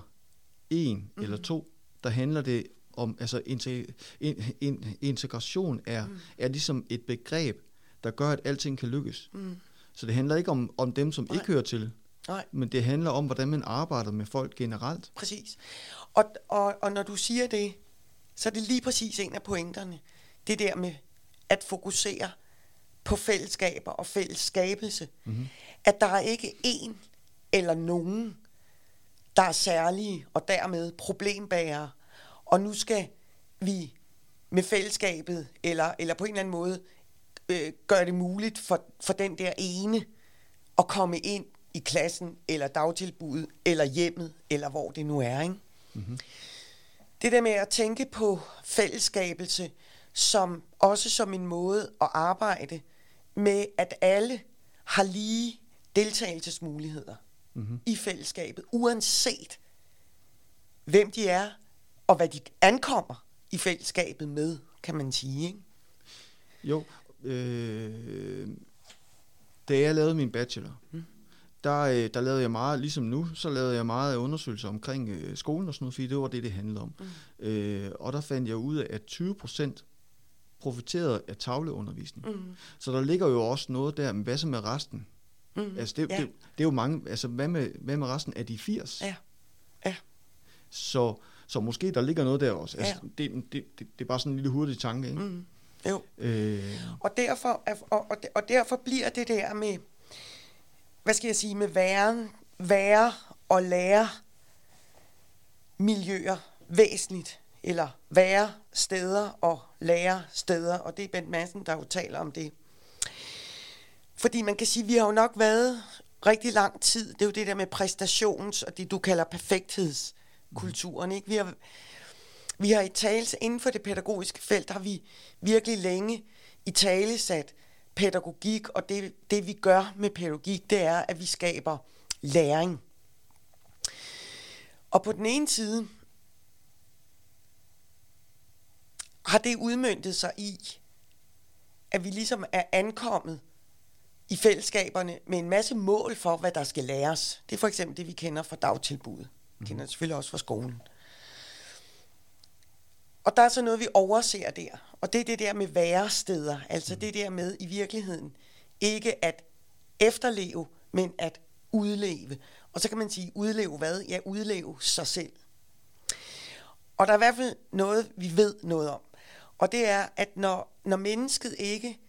en Mhm. mm. eller to. Der handler det om, altså inte, in, in, integration er, mm. er ligesom et begreb, der gør, at alting kan lykkes. Mm. Så det handler ikke om, om dem, som Nej. ikke hører til, Nej. men det handler om, hvordan man arbejder med folk generelt. Præcis. Og, og, og når du siger det, så er det lige præcis en af pointerne. Det der med at fokusere på fællesskaber og fællesskabelse. Mm-hmm. At der er ikke en eller nogen, der er særlige og dermed problembærere. Og nu skal vi med fællesskabet, eller, eller på en eller anden måde, øh, gøre det muligt for, for den der ene at komme ind i klassen, eller dagtilbuddet, eller hjemmet, eller hvor det nu er. Ikke? Mm-hmm. Det der med at tænke på fællesskabelse, som også som en måde at arbejde med, at alle har lige deltagelsesmuligheder mm-hmm. i fællesskabet, uanset hvem de er, og hvad de ankommer i fællesskabet med, kan man sige. Ikke? Jo, øh, da jeg lavede min bachelor, mm. der, øh, der lavede jeg meget, ligesom nu, så lavede jeg meget undersøgelser omkring øh, skolen og sådan noget, fordi det var det, det handlede om. Mm. Øh, og der fandt jeg ud af, at 20 procent profiteret af tavleundervisning. Mm. Så der ligger jo også noget der, men hvad så med resten? Mm. Altså det, ja. det, det er jo mange, altså hvad med, hvad med resten af de 80? Ja, ja. Så, så måske der ligger noget der også. Altså, ja. det, det, det, det er bare sådan en lille hurtig tanke, ikke? Mm. Jo. Øh. Og, derfor, og, og, og derfor bliver det der med, hvad skal jeg sige, med væren, være og lære miljøer væsentligt, eller være steder og lære steder, og det er Bent Madsen, der jo taler om det. Fordi man kan sige, at vi har jo nok været rigtig lang tid, det er jo det der med præstations, og det du kalder perfekthedskulturen, ikke? Vi har, vi har i tale, inden for det pædagogiske felt, har vi virkelig længe i tale sat pædagogik, og det, det vi gør med pædagogik, det er, at vi skaber læring. Og på den ene side har det udmyndtet sig i, at vi ligesom er ankommet i fællesskaberne med en masse mål for, hvad der skal læres. Det er for eksempel det, vi kender fra dagtilbuddet. Vi kender det selvfølgelig også fra skolen. Og der er så noget, vi overser der. Og det er det der med væresteder. Altså det der med i virkeligheden ikke at efterleve, men at udleve. Og så kan man sige, udleve hvad? Ja, udleve sig selv. Og der er i hvert fald noget, vi ved noget om. Og det er, at når, når mennesket ikke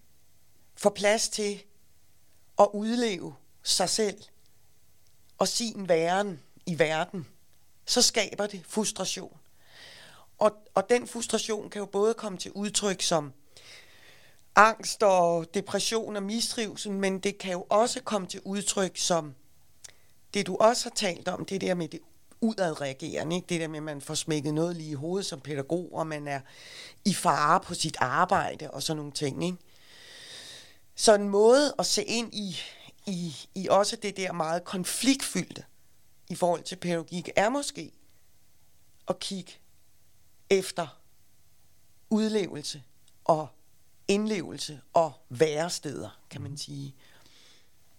får plads til at udleve sig selv og sin væren i verden, så skaber det frustration. Og, og den frustration kan jo både komme til udtryk som angst og depression og mistrivsel, men det kan jo også komme til udtryk som det, du også har talt om, det der med det udadreagerende, ikke? det der med, at man får smækket noget lige i hovedet som pædagog, og man er i fare på sit arbejde og sådan nogle ting. Ikke? Så en måde at se ind i, i, i også det der meget konfliktfyldte i forhold til pædagogik, er måske at kigge efter udlevelse og indlevelse og væresteder, kan man sige.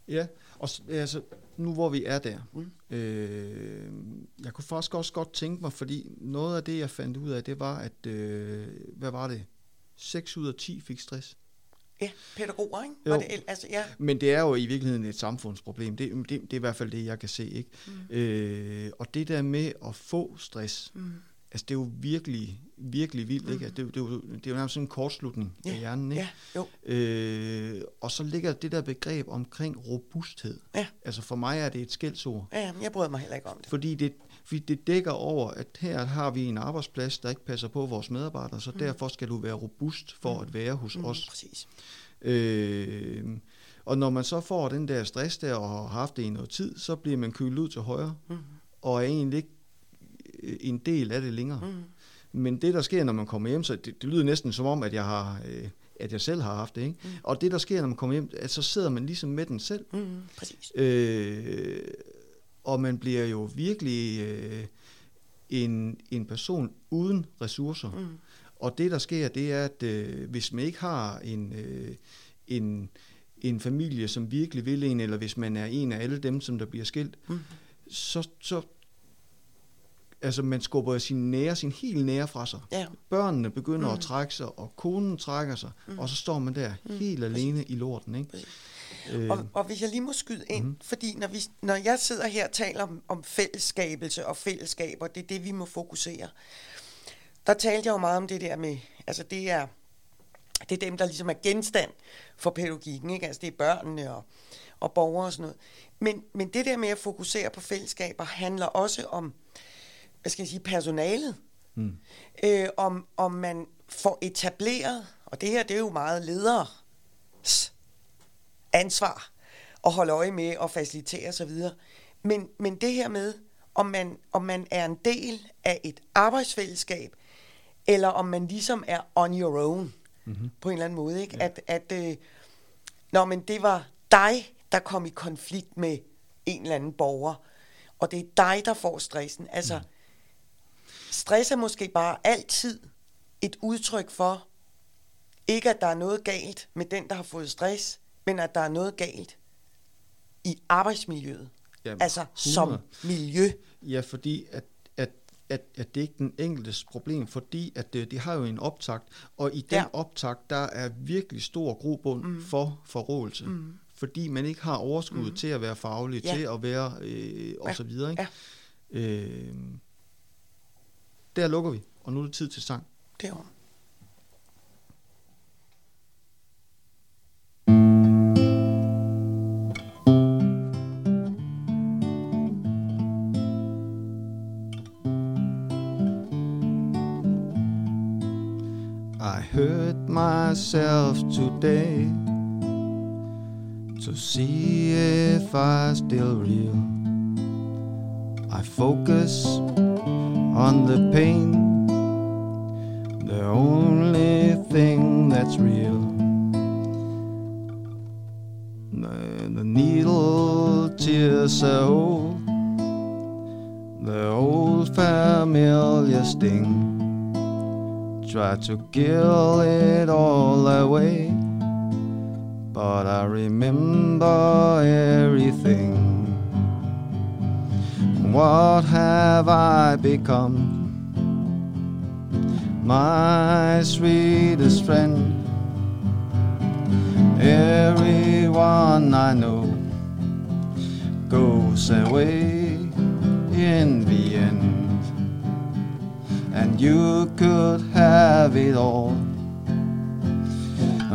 Ja, og altså, nu hvor vi er der, mm. øh, jeg kunne faktisk også godt tænke mig, fordi noget af det, jeg fandt ud af, det var, at, øh, hvad var det? 6 ud af 10 fik stress. Ja, pædagoger, ikke? Jo. Var det, altså, ja. Men det er jo i virkeligheden et samfundsproblem. Det, det, det er i hvert fald det, jeg kan se. Ikke? Mm. Øh, og det der med at få stress, mm altså det er jo virkelig, virkelig vildt, ikke? Altså, det, det, er jo, det er jo nærmest sådan en kortslutning ja. af hjernen, ikke? Ja, jo. Øh, og så ligger det der begreb omkring robusthed. Ja. Altså for mig er det et skældsord. Ja, jeg bryder mig heller ikke om det. Fordi det, fordi det dækker over, at her har vi en arbejdsplads, der ikke passer på vores medarbejdere, så mm. derfor skal du være robust for mm. at være hos mm, os. Præcis. Øh, og når man så får den der stress der, og har haft det i noget tid, så bliver man kølet ud til højre, mm. og er egentlig ikke en del af det længere. Mm. Men det, der sker, når man kommer hjem, så det, det lyder næsten som om, at jeg har... Øh, at jeg selv har haft det. Ikke? Mm. Og det, der sker, når man kommer hjem, at så sidder man ligesom med den selv. Mm, præcis. Øh, og man bliver jo virkelig øh, en, en person uden ressourcer. Mm. Og det, der sker, det er, at øh, hvis man ikke har en, øh, en, en familie, som virkelig vil en, eller hvis man er en af alle dem, som der bliver skilt, mm. så, så altså man skubber sin nære, sin helt nære fra sig. Ja. Børnene begynder mm. at trække sig, og konen trækker sig, mm. og så står man der mm. helt alene Præcis. i lorten. Ikke? Øh. Og, og hvis jeg lige må skyde ind, mm. fordi når, vi, når jeg sidder her og taler om, om fællesskabelse og fællesskaber, det er det, vi må fokusere. Der talte jeg jo meget om det der med, altså det er, det er dem, der ligesom er genstand for pædagogikken, ikke? altså det er børnene og, og borgere og sådan noget. Men, men det der med at fokusere på fællesskaber handler også om, hvad skal jeg sige, personalet. Mm. Øh, om, om man får etableret, og det her det er jo meget leders ansvar at holde øje med og facilitere osv. Men, men det her med, om man, om man er en del af et arbejdsfællesskab, eller om man ligesom er on your own, mm-hmm. på en eller anden måde. Ikke? Ja. At, at øh, når men det var dig, der kom i konflikt med en eller anden borger, og det er dig, der får stressen. Altså, mm. Stress er måske bare altid et udtryk for, ikke at der er noget galt med den, der har fået stress, men at der er noget galt i arbejdsmiljøet. Jamen, altså 100. som miljø. Ja, fordi at, at at, at det ikke er den enkeltes problem, fordi at det, de har jo en optakt, og i den Ja. optakt, der er virkelig stor grobund mm. for forrådelse. Mm. Fordi man ikke har overskud mm. til at være faglig, Ja. til at være øh, og Ja. så videre. Ikke? Ja, Øh, der lukker vi, og nu er det tid til sang. var. I hurt myself today to see if I still real. I focus on the pain, the only thing that's real. The, the needle tears are old, the old familiar sting try to kill it all away. But I remember everything. What have I become? My sweetest friend. Everyone I know goes away in the end and you could have it all.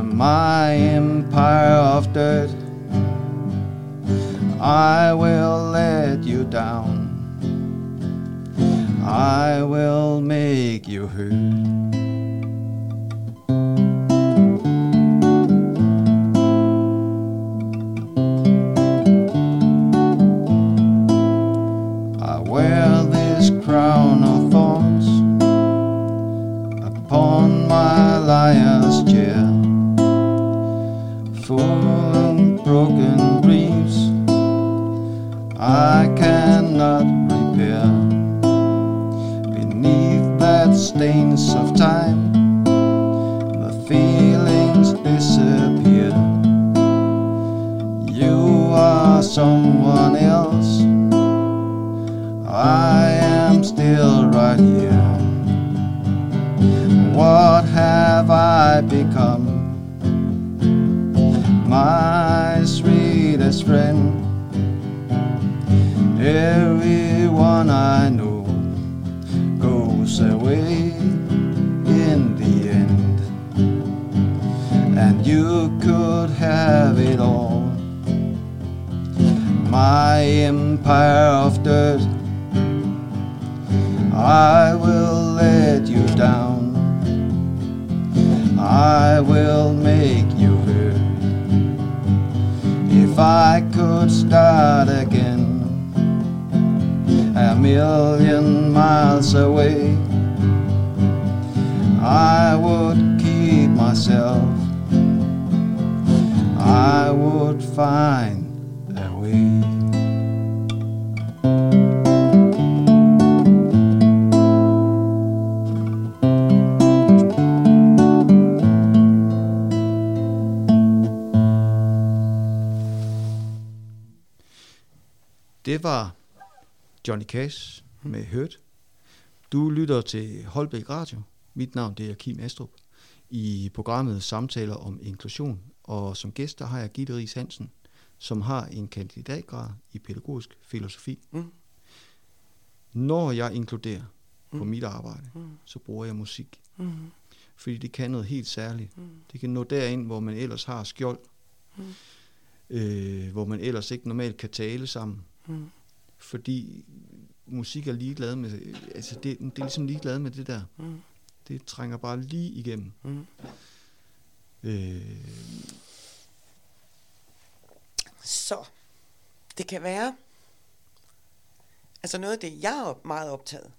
My empire of dirt, I will let you down. I will make you hurt. I wear this crown of thorns upon my liar's chair, full of broken dreams I cannot repair. Stains of time, the feelings disappear. You are someone else. I am still right here. What have I become? My sweetest friend. Everyone I know My empire of dirt. I will let you down. I will make you hurt. If I could start again, a million miles away, I would keep myself. I would find Det var Johnny Cash med Hurt. Du lytter til Holbæk Radio. Mit navn det er Kim Astrup. I programmet Samtaler om inklusion. Og som gæst der har jeg Gitte Ries Hansen, som har en kandidatgrad i pædagogisk filosofi. Mm. Når jeg inkluderer på Mm. mit arbejde, Mm. så bruger jeg musik. Mm. Fordi det kan noget helt særligt. Mm. Det kan nå derind, hvor man ellers har skjold. Mm. Øh, hvor man ellers ikke normalt kan tale sammen. Mm. Fordi musik er ligeglad med, altså det, det er ligesom ligeglad med det der. Mm. Det trænger bare lige igennem. Mm. Øh, Så det kan være, altså noget af det, jeg er meget optaget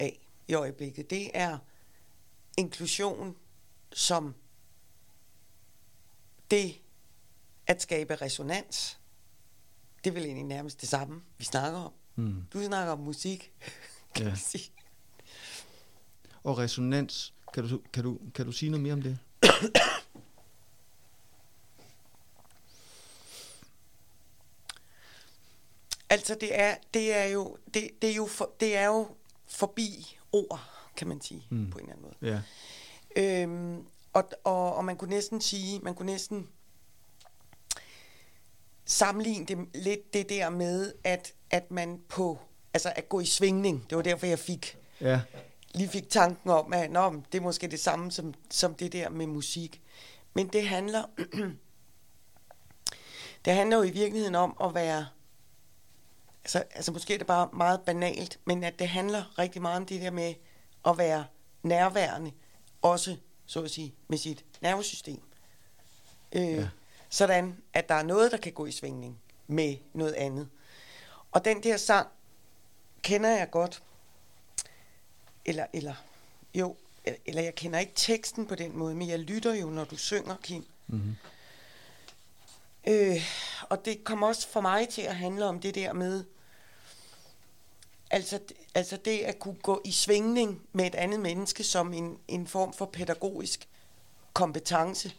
af i øjeblikket, det er inklusion som det at skabe resonans. Det er vel egentlig nærmest det samme, vi snakker om. mm, Du snakker om musik, kan Ja. man sige. og resonans, kan du, kan, du, kan du sige noget mere om det? Altså det er, det er jo, det, det er jo, for, det er jo forbi ord, kan man sige, mm. på en eller anden måde. Ja. Øhm, og, og, og man kunne næsten sige, man kunne næsten sammenligne det lidt det der med, at, at man på, altså at gå i svingning, det var derfor, jeg fik, Ja. lige fik tanken om, at Nå, det er måske det samme som, som det der med musik. Men det handler, det handler jo i virkeligheden om at være, altså, altså måske er det bare meget banalt, men at det handler rigtig meget om det der med at være nærværende, også så at sige, med sit nervesystem. Øh, ja. Sådan, at der er noget, der kan gå i svingning med noget andet. Og den der sang kender jeg godt. Eller, eller, jo, eller jeg kender ikke teksten på den måde, men jeg lytter jo, når du synger, Kim. Mm-hmm. Øh, og det kommer også for mig til at handle om det der med, altså, altså det at kunne gå i svingning med et andet menneske som en, en form for pædagogisk kompetence.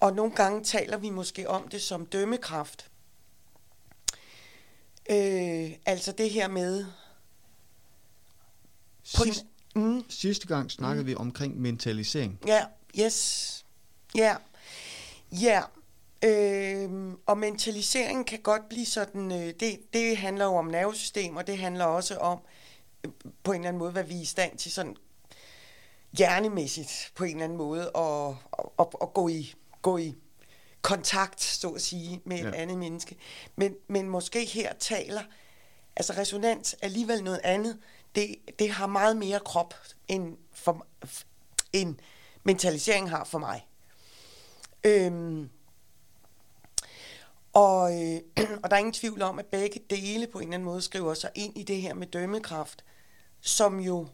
Og nogle gange taler vi måske om det som dømmekraft. Øh, altså det her med... Sidst, mm, sidste gang snakkede mm. vi omkring mentalisering. Ja, yes. Ja. Ja. Øhm, og mentalisering kan godt blive sådan, øh, det, det handler jo om nervesystem, og det handler også om, øh, på en eller anden måde, hvad vi er i stand til sådan hjernemæssigt, på en eller anden måde, at, at, at gå, i, gå i kontakt, så at sige, med et Ja. andet menneske. Men, men måske her taler, altså resonans alligevel noget andet, det, det har meget mere krop, end, for, end mentalisering har for mig. Øhm, og, øh, og der er ingen tvivl om, at begge dele på en eller anden måde skriver sig ind i det her med dømmekraft, som jo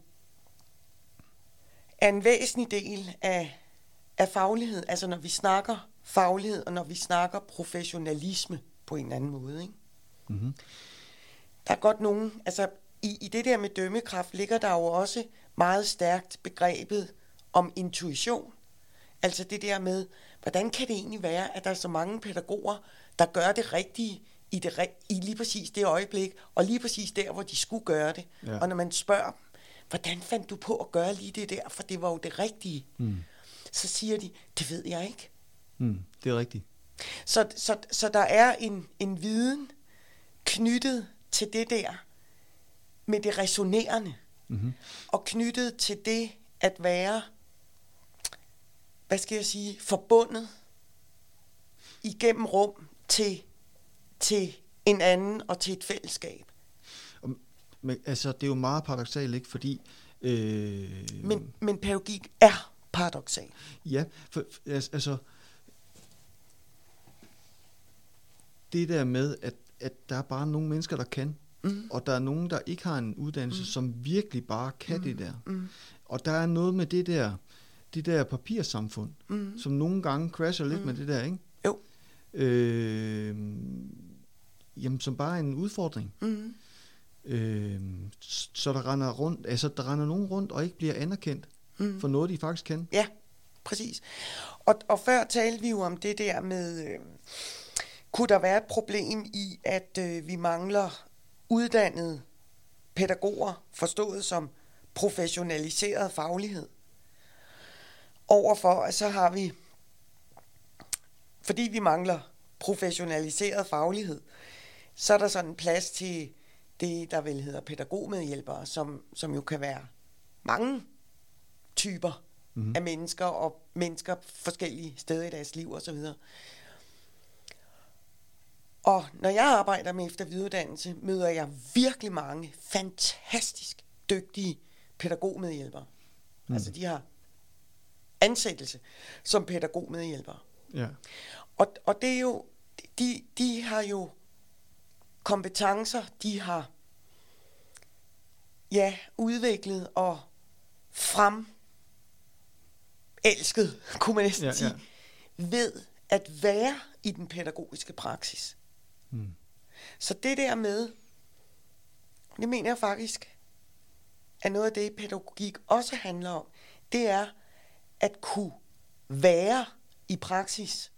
er en væsentlig del af, af faglighed. Altså når vi snakker faglighed, og når vi snakker professionalisme på en eller anden måde. Ikke? Mm-hmm. Der er godt nogen, altså i, i det der med dømmekraft ligger der jo også meget stærkt begrebet om intuition. Altså det der med, hvordan kan det egentlig være, at der er så mange pædagoger, der gør det rigtige i, det, i lige præcis det øjeblik, og lige præcis der, hvor de skulle gøre det. Ja. Og når man spørger dem, hvordan fandt du på at gøre lige det der, for det var jo det rigtige, Mm. Så siger de, det ved jeg ikke. Mm. Det er rigtigt. Så, så, så der er en, en viden knyttet til det der med det resonerende, Mm-hmm. og knyttet til det at være, hvad skal jeg sige, forbundet igennem rum til, til en anden og til et fællesskab. Men altså, det er jo meget paradoxalt, ikke? Fordi... Øh, Men, men pædagogik er paradoxal. Ja, for, altså, altså... Det der med, at, at der er bare nogle mennesker, der kan, Mm. og der er nogen, der ikke har en uddannelse, mm. som virkelig bare kan mm. det der. Mm. Og der er noget med det der, det der papirsamfund, Mm. som nogle gange crasher lidt Mm. med det der, ikke? Jo. Øh, jamen, som bare er en udfordring. Mm. Øh, så der render rundt, altså der render nogen rundt og ikke bliver anerkendt Mm. for noget, de faktisk kan. Ja, præcis. Og, og før talte vi jo om det der med, øh, kunne der være et problem i, at øh, vi mangler uddannede pædagoger, forstået som professionaliseret faglighed. Overfor, at så har vi, fordi vi mangler professionaliseret faglighed, så er der sådan en plads til det, der vel hedder pædagogmedhjælpere, som, som jo kan være mange typer Mhm. mm. af mennesker, og mennesker forskellige steder i deres liv osv. Og når jeg arbejder med efter videreuddannelse, møder jeg virkelig mange fantastisk dygtige pædagogmedhjælpere. Mm. Altså de har ansættelse som pædagogmedhjælpere. Ja. Og, og det er jo, de, de har jo kompetencer, de har ja, udviklet og frem elsket, kunne man næsten Ja, ja, ja. sige, ved at være i den pædagogiske praksis. Mm. Så det der med, det mener jeg faktisk, er noget af det, pædagogik også handler om, det er at kunne være i praksis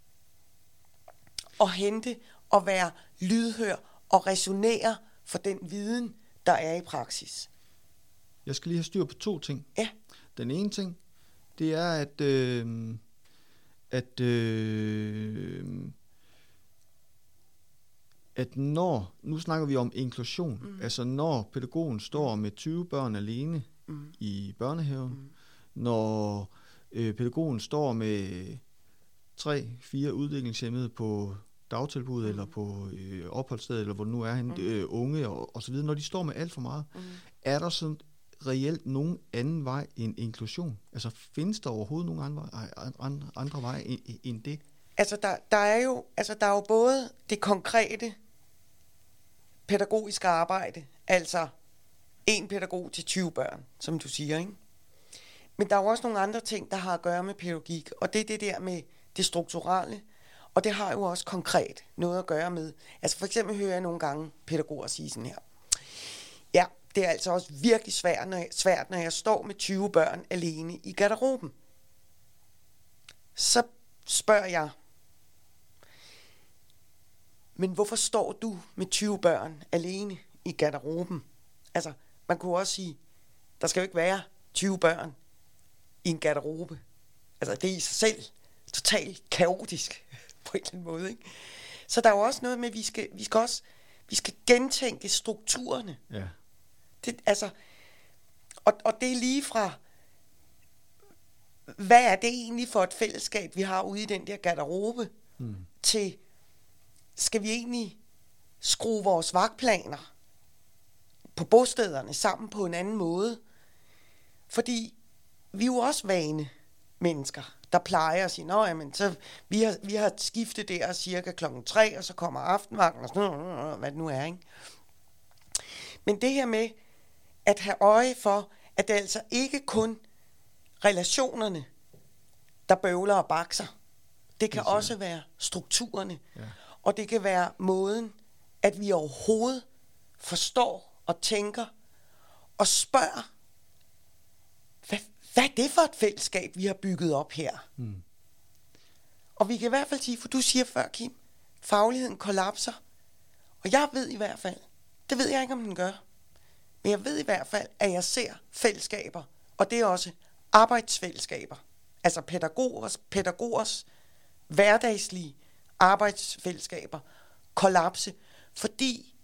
og hente og være lydhør og resonere for den viden, der er i praksis. Jeg skal lige have styr på to ting. Ja. Den ene ting, det er, at, øh, at, øh, at når, nu snakker vi om inklusion, mm. altså når pædagogen står med 20 børn alene mm. i børnehaven, mm. når øh, pædagogen står med tre, fire udviklingshemmede på dagtilbud mm. eller på øh, opholdssted, eller hvor nu er han, mm. øh, unge og, og så videre, når de står med alt for meget, mm. er der sådan reelt nogen anden vej end inklusion? Altså findes der overhovedet nogen andre, andre, andre veje end, end det? Altså der, der, er jo, altså der er jo både det konkrete pædagogiske arbejde, altså en pædagog til 20 børn, som du siger, ikke? Men der er jo også nogle andre ting, der har at gøre med pædagogik, og det er det der med det strukturelle, og det har jo også konkret noget at gøre med, altså for eksempel hører jeg nogle gange pædagoger sige sådan her, ja, det er altså også virkelig svært når, jeg, svært, når jeg står med 20 børn alene i garderoben. Så spørger jeg, men hvorfor står du med 20 børn alene i garderoben? Altså, man kunne også sige, der skal jo ikke være 20 børn i en garderobe. Altså, det er i sig selv totalt kaotisk på en eller anden måde, ikke? Så der er jo også noget med, at vi skal, vi skal også vi skal gentænke strukturerne. Ja. Det, altså, og, og det er lige fra, hvad er det egentlig for et fællesskab, vi har ude i den der garderobe, mm. til, skal vi egentlig skrue vores vagtplaner på bostederne sammen på en anden måde? Fordi vi er jo også vane mennesker, der plejer at sige, Nå, jamen, så vi har, vi har skiftet der cirka klokken tre, og så kommer aftenvagten, og sådan noget, hvad det nu er, ikke? Men det her med at have øje for, at det er altså ikke kun relationerne, der bøvler og bakser. Det kan det også være strukturerne. Ja. Og det kan være måden, at vi overhovedet forstår og tænker og spørger, hvad, hvad er det for et fællesskab, vi har bygget op her? Mm. Og vi kan i hvert fald sige, for du siger før, Kim, fagligheden kollapser. Og jeg ved i hvert fald, det ved jeg ikke, om den gør, men jeg ved i hvert fald, at jeg ser fællesskaber, og det er også arbejdsfællesskaber. Altså pædagogers, pædagogers hverdagslige arbejdsfællesskaber kollapse, fordi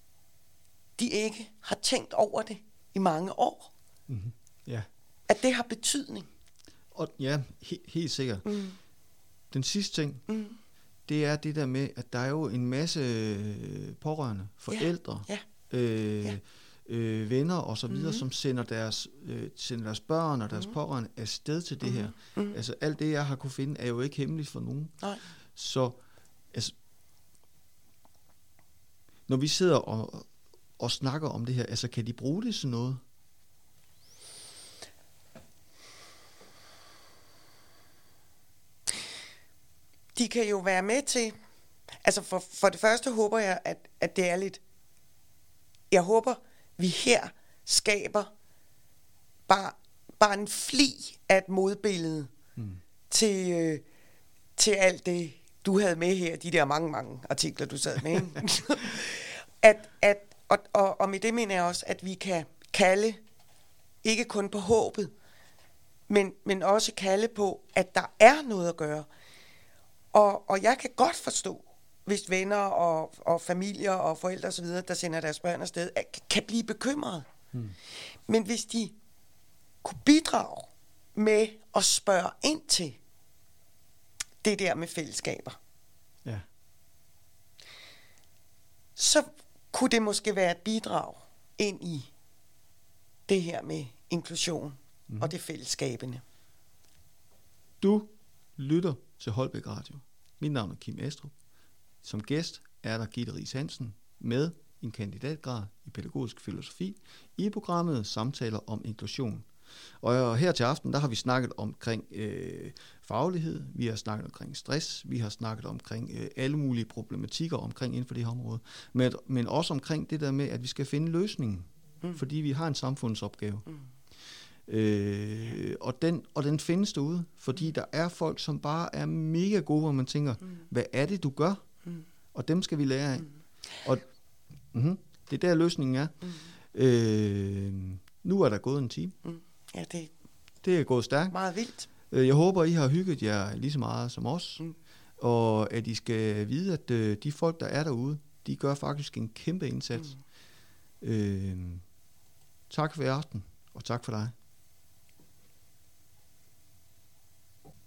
de ikke har tænkt over det i mange år. Mm-hmm. Ja. At det har betydning. Og ja, he- helt sikkert. Mm. Den sidste ting, mm. det er det der med, at der er jo en masse øh, pårørende, forældre, ja. Ja. Øh, ja. Øh, venner og så videre, mm. som sender deres, øh, sender deres børn og deres mm. pårørende afsted til det mm. her. Mm. Altså alt det, jeg har kunne finde, er jo ikke hemmeligt for nogen. Nej. Så altså, når vi sidder og, og snakker om det her, altså kan de bruge det til noget? De kan jo være med til, altså for, for det første håber jeg, at, at det er lidt, jeg håber, vi her skaber bare, bare en fli af et modbillede mm. til, øh, til alt det, du havde med her, de der mange, mange artikler, du sad med. at, at, og, og, og med det mener jeg også, at vi kan kalde, ikke kun på håbet, men, men også kalde på, at der er noget at gøre. Og, og jeg kan godt forstå, hvis venner og, og familier og forældre osv., der sender deres børn afsted, kan blive bekymrede. Hmm. Men hvis de kunne bidrage med at spørge ind til det der med fællesskaber, ja. så kunne det måske være et bidrag ind i det her med inklusion mm. og det fællesskabende. Du lytter til Holbæk Radio. Mit navn er Kim Astrup. Som gæst er der Gitte Ries Hansen med en kandidatgrad i pædagogisk filosofi i programmet Samtaler om inklusion. Og her til aften, der har vi snakket omkring øh, faglighed, vi har snakket omkring stress, vi har snakket omkring øh, alle mulige problematikker omkring inden for det her område, men, men også omkring det der med, at vi skal finde løsningen, mm. fordi vi har en samfundsopgave. Mm. Øh, og, den, og den findes derude, fordi der er folk, som bare er mega gode, hvor man tænker, mm. hvad er det, du gør? Mm. Og dem skal vi lære af. Mm. Og mm-hmm, det er der løsningen er. Mm. Øh, Nu er der gået en time. Mm. Ja, det Det er gået stærkt. meget vildt. Øh, Jeg håber, I har hygget jer lige så meget som os. Mm. Og at I skal vide, at øh, de folk, der er derude, de gør faktisk en kæmpe indsats. Mm. Øh, tak for i aften, og tak for dig.